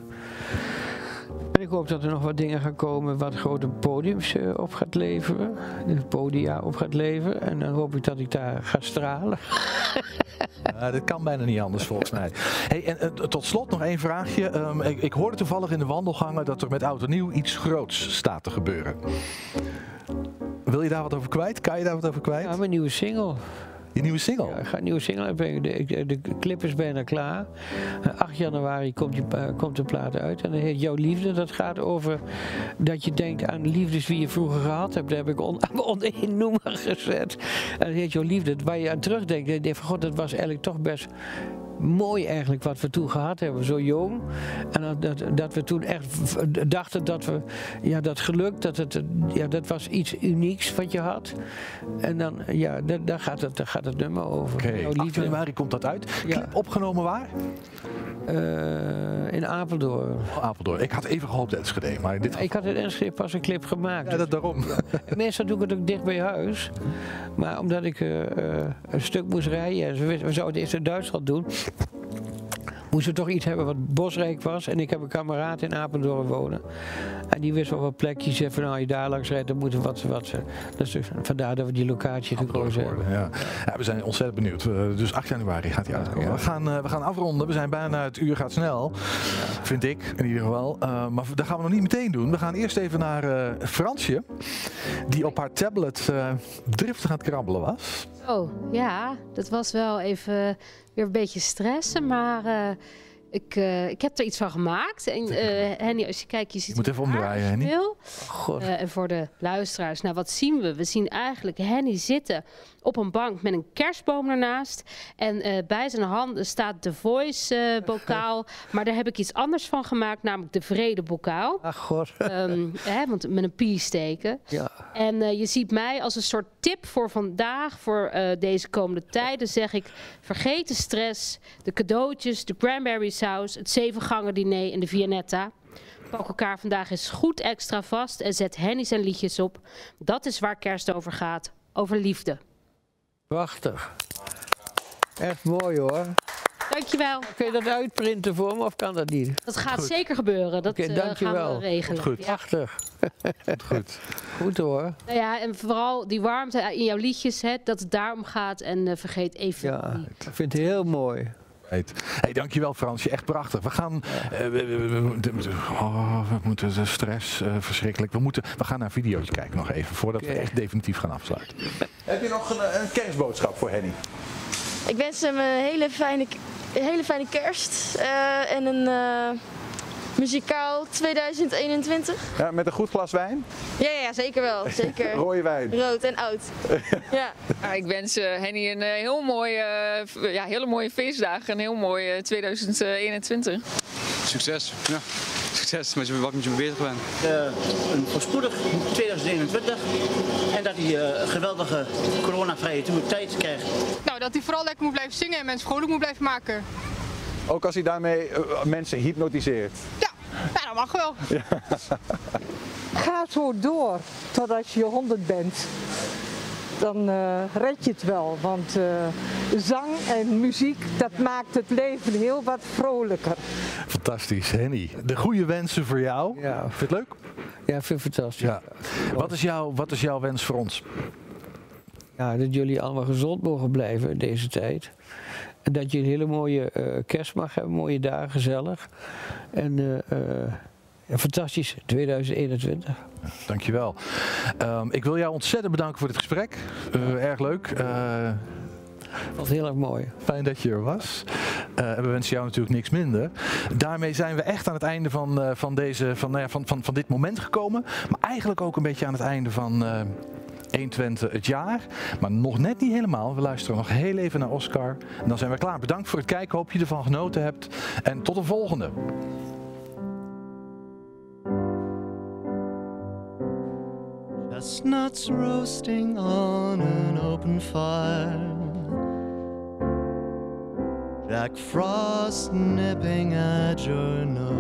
En ik hoop dat er nog wat dingen gaan komen wat grote podiums eh, op gaat leveren. Podia op gaat leveren. En dan hoop ik dat ik daar ga stralen. Dat kan bijna niet anders volgens mij. Hey, en eh, tot slot nog één vraagje. Ehm, ik, ik hoorde toevallig in de wandelgangen dat er met Oud en Nieuw iets groots staat te gebeuren. Wil je daar wat over kwijt? Kan je daar wat over kwijt? Ja, mijn nieuwe single. Je nieuwe single? Ja, ik ga een nieuwe single. De, de, de clip is bijna klaar. Eh, 8 januari komt, die, eh, komt de plaat uit. En dat heet Jouw Liefde. Dat gaat over dat je denkt aan liefdes wie je vroeger gehad hebt. Daar heb ik on, één noemer gezet. En dat heet Jouw Liefde. Waar je aan terugdenkt. En je van god, dat was eigenlijk toch best mooi eigenlijk wat we toen gehad hebben, zo jong. En dat, dat, dat we toen echt dachten dat we, ja, dat geluk, dat, het, ja, dat was iets unieks wat je had. En dan, ja, da- daar gaat het, daar gaat het nummer over. Oké, Jouw 8 liefde. januari komt dat uit. Ja. Clip opgenomen waar? Eh, in Apeldoorn. Oh, Apeldoorn. Ik had even gehoopt Enschede, maar in dit Ik had in Enschede pas een clip gemaakt. Ja, dat daarom. Meestal doe ik het ook dicht bij huis. Maar omdat ik eh, eh, een stuk moest rijden, en we zouden het eerst in Duitsland doen, moesten we toch iets hebben wat bosrijk was. En ik heb een kameraad in Apeldoorn wonen. En die wist wel wat plekjes. Zei van, nou, als je daar langs rijdt, dan moet er wat... wat eh, dus vandaar dat we die locatie gekozen hebben. Ja. ja, we zijn ontzettend benieuwd. Dus 8 januari gaat hij uitkomen. We, gaan, eh, we gaan afronden. We zijn bijna, het uur gaat snel. Vind ik in ieder geval. Eh, maar dat gaan we nog niet meteen doen. We gaan eerst even naar eh, Fransje. Die op haar tablet eh, driftig aan het krabbelen was. Oh, ja, dat was wel even weer een beetje stressen, maar eh, ik, eh, ik heb er iets van gemaakt. En eh, Henny, als je kijkt, je ziet Je moet even omdraaien, Henny. Eh, en voor de luisteraars, nou wat zien we? We zien eigenlijk Henny zitten op een bank met een kerstboom ernaast. En eh, bij zijn handen staat de Voice eh, bokaal. maar daar heb ik iets anders van gemaakt, namelijk de Vrede bokaal. Ach god. Ehm, hè, want met een pie steken. Ja. En eh, je ziet mij als een soort tip voor vandaag, voor deze komende tijden, zeg ik: vergeet de stress, de cadeautjes, de cranberry saus, het zevengangen diner en de Vianetta. Pak elkaar vandaag eens goed extra vast en zet Henny's en liedjes op. Dat is waar kerst over gaat, over liefde. Prachtig. Echt mooi hoor. Dankjewel. Kun je dat uitprinten voor me of kan dat niet? Dat gaat zeker gebeuren. Dat Oké, eh, gaan we regelen. Goed. Ja. Prachtig. Goed. Goed hoor. Nou ja, en vooral die warmte in jouw liedjes, hè, dat het daarom gaat. En eh, vergeet even Ja, niet. ik vind het heel mooi. Hey, dankjewel Fransje, echt prachtig. We gaan, eh, we, we- we- we moeten- oh, we moeten de stress, eh, verschrikkelijk. We, moeten, we gaan naar een videootje kijken nog even, voordat we echt definitief gaan afsluiten. Heb je nog een, een kerstboodschap voor Henny? Ik wens hem een hele fijne, hele fijne kerst eh, en een eh, muzikaal 2021. Ja, met een goed glas wijn? Ja, ja, ja, zeker wel. Zeker. Rode wijn. Rood en oud. ja. Ja, ik wens eh, Henny een eh, heel mooie, eh, ja, hele mooie feestdagen. Een heel mooi eh, 2021. Succes. Ja. Succes met je, wat met je bezig bent. Eh, een voorspoedig 2021 en dat hij eh, een geweldige coronavrije tijd krijgt. Nou, dat hij vooral lekker moet blijven zingen en mensen vrolijk moet blijven maken. Ook als hij daarmee eh, mensen hypnotiseert. Ja, dat mag wel. Ga zo door totdat je 100 bent. Dan eh, red je het wel, want eh, zang en muziek, dat maakt het leven heel wat vrolijker. Fantastisch, Henny. De goede wensen voor jou. Ja. Vind je het leuk? Ja, ik vind het fantastisch. Ja. Wat is, jouw, wat is jouw wens voor ons? Ja, dat jullie allemaal gezond mogen blijven in deze tijd. En dat je een hele mooie eh, kerst mag hebben, mooie dagen, gezellig. En eh, eh, fantastisch, 2021. Dankjewel. Ehm ik wil jou ontzettend bedanken voor dit gesprek. Eh, erg leuk. Eh, Wat heel erg mooi. Fijn dat je er was. En we wensen jou natuurlijk niks minder. Daarmee zijn we echt aan het einde van, van, deze, van, nou ja, van, van, van dit moment gekomen. Maar eigenlijk ook een beetje aan het einde van eh 120 het jaar. Maar nog net niet helemaal. We luisteren nog heel even naar Oscar. En dan zijn we klaar. Bedankt voor het kijken. Hoop je ervan genoten hebt. En tot de volgende. Chestnuts roasting on an open fire. Jack Frost nipping at your nose.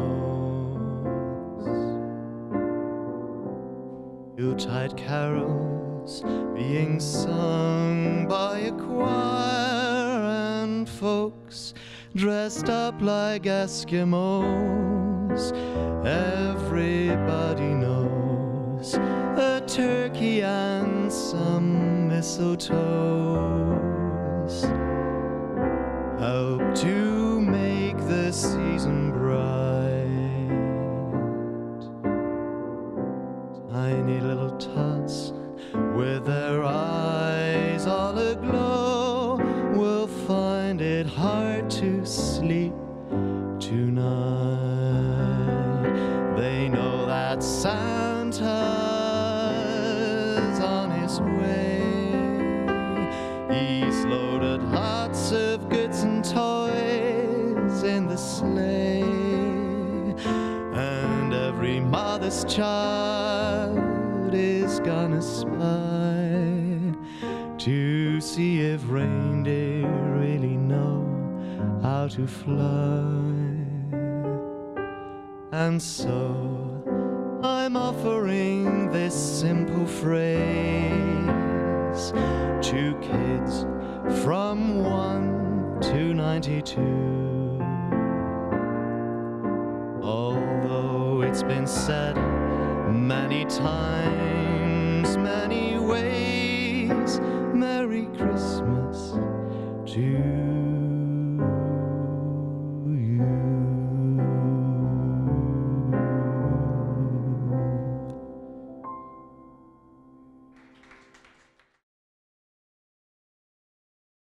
Yuletide carols being sung by a choir and folks dressed up like Eskimos. everybody knows turkey and some mistletoes. Help to and every mother's child is gonna spy to see if reindeer really know how to fly. And so I'm offering this simple phrase to kids from 1 to 92. It's been said many times, many ways, Merry Christmas to